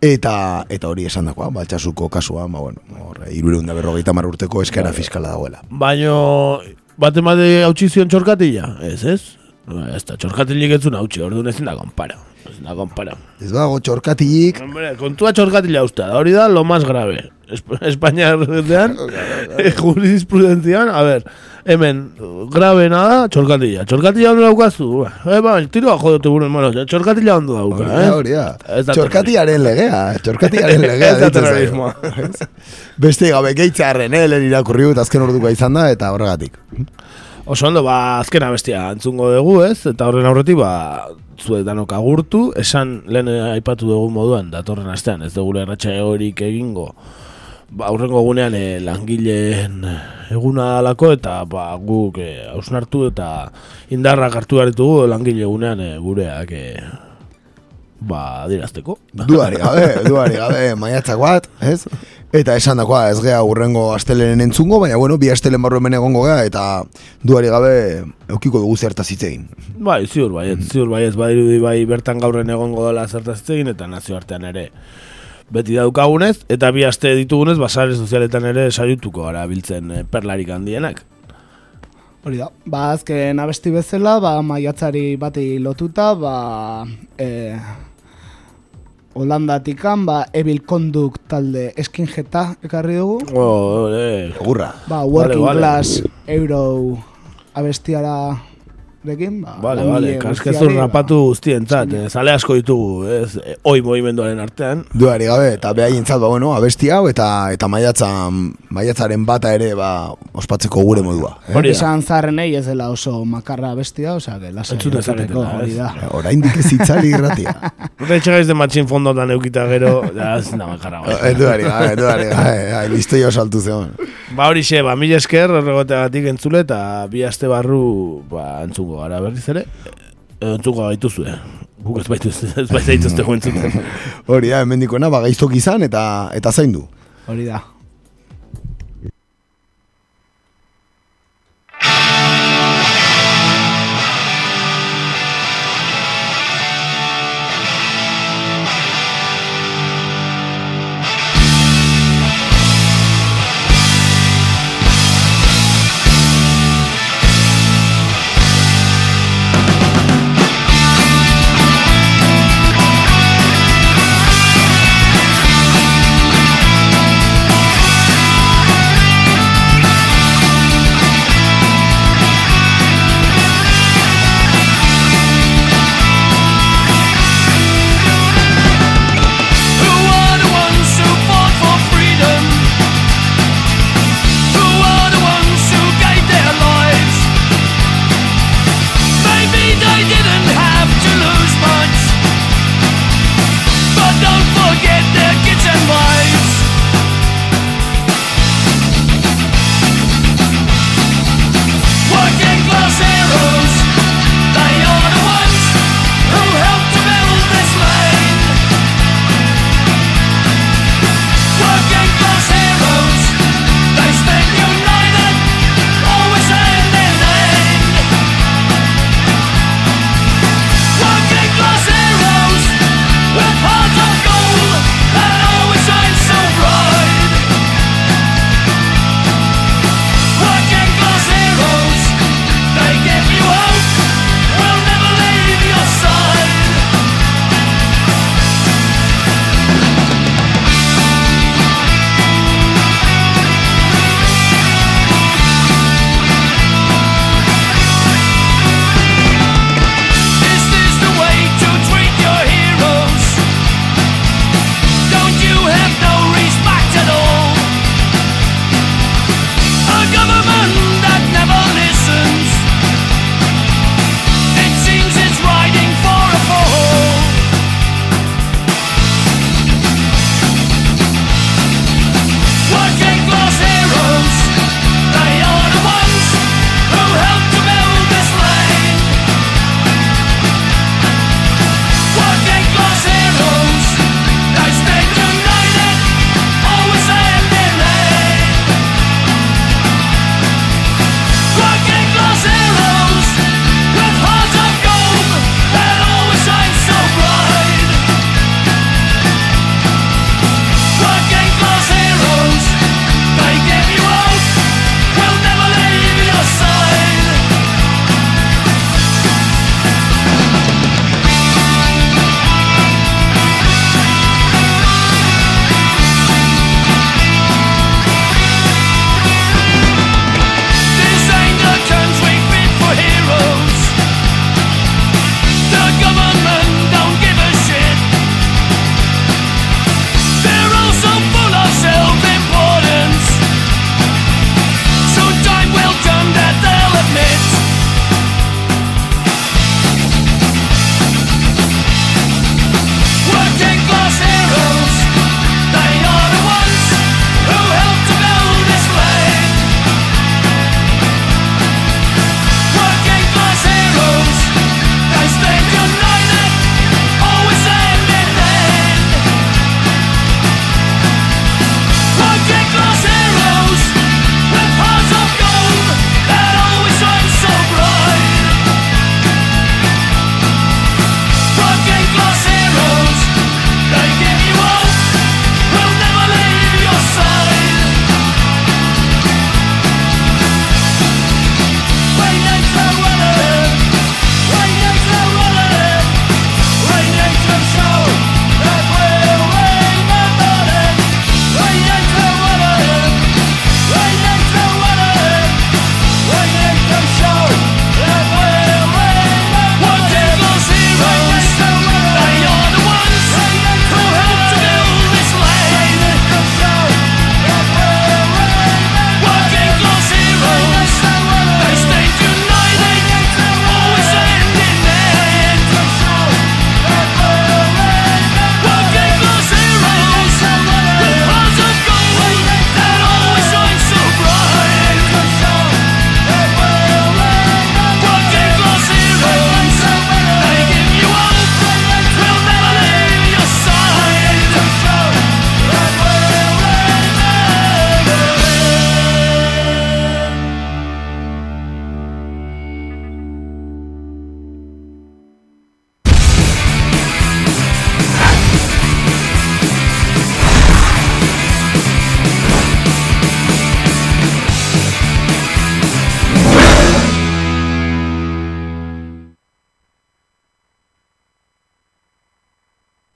eta eta hori esan dakoa, baltsasuko kasua, ba, bueno, hor, irureun da berrogeita mar urteko eskara fiskala dagoela. Baino, bate mate hautsi zion txorkatila, ez, ez? Ba, ez da, txorkatilik ez hautsi, orduan ezin da konpara. Ezin da konpara. Ez dago txorkatilik, Hombre, kontua txorkatila usta, da hori da lo más grave. Esp Espainiar dean, <laughs> jurisprudentzian, a ver, hemen, grabe nada, txorkatila. Txorkatila ondo daukazu, eh, ba, tiroa jodote buren mano, txorkatila ondo dauka, eh? hori da. Txorkatiaren legea, txorkatiaren legea. Ez da <laughs> terrorismoa. Beste gabe geitzearen, eh, lehen irakurri azken orduko izan da, eta horregatik. Oso ondo, ba, azkena bestia entzungo dugu, ez? Eta horren aurretik, ba, zuet danok agurtu, esan lehen aipatu dugu moduan, datorren astean, ez dugu erratxa horik egingo, ba, aurrengo gunean e, langileen eguna alako, eta ba, guk e, hausnartu eta indarrak hartu behar ditugu langile egunean e, gureak e, ba, dirazteko. Duari gabe, duari gabe, maiatzak bat, ez? Eta esan dakoa, ez gea urrengo astelenen entzungo, baina bueno, bi astelen barru hemen egongo gea, eta duari gabe eukiko dugu zertaz hitz egin. Bai, ziur baiet, ziur baiet, badirudi bai bertan gaurren egongo dela zertaz hitz egin, eta nazioartean ere beti daukagunez, eta bi aste ditugunez, basare sozialetan ere saiotuko gara biltzen eh, perlarik handienak. Hori da, ba azken abesti bezala, ba maiatzari bati lotuta, ba e, Holandatikan, ba Evil Conduct talde eskinjeta ekarri dugu. Oh, eh, Gurra. Ba Working Vale, vale. Class Euro abestiara dekin, ba, Vale, vale, kaskezu guztiari, ba, rapatu guztientzat, eh, zale asko ditugu, ez, eh, oi movimenduaren artean. Duari gabe, eta behaientzat, ba, bueno, abesti hau, eta eta maiatzan, maiatzaren bata ere, ba, ospatzeko gure modua. Eh? Hori da. Esan zarrenei ez dela oso makarra bestia, osea, que lasai Entzun entzuteko, dezaketela, hori da. Eh, Oraindik ez itzali irratia. <laughs> Nure etxegaiz de matxin fondotan eukita gero, ja, ez da makarra. Eh, Duari gabe, duari gabe, ai, listo jo saltu zeon. Ba hori xe, ba, mila esker horregoteagatik entzule eta bi aste barru ba, entzungo gara berriz ere. E, entzungo gaituzue. Guk ez baitu ez baitu <laughs> zaituzte entzuten. Hori da, hemendikoena, ba, gaiztok izan, eta, eta zaindu. Hori da.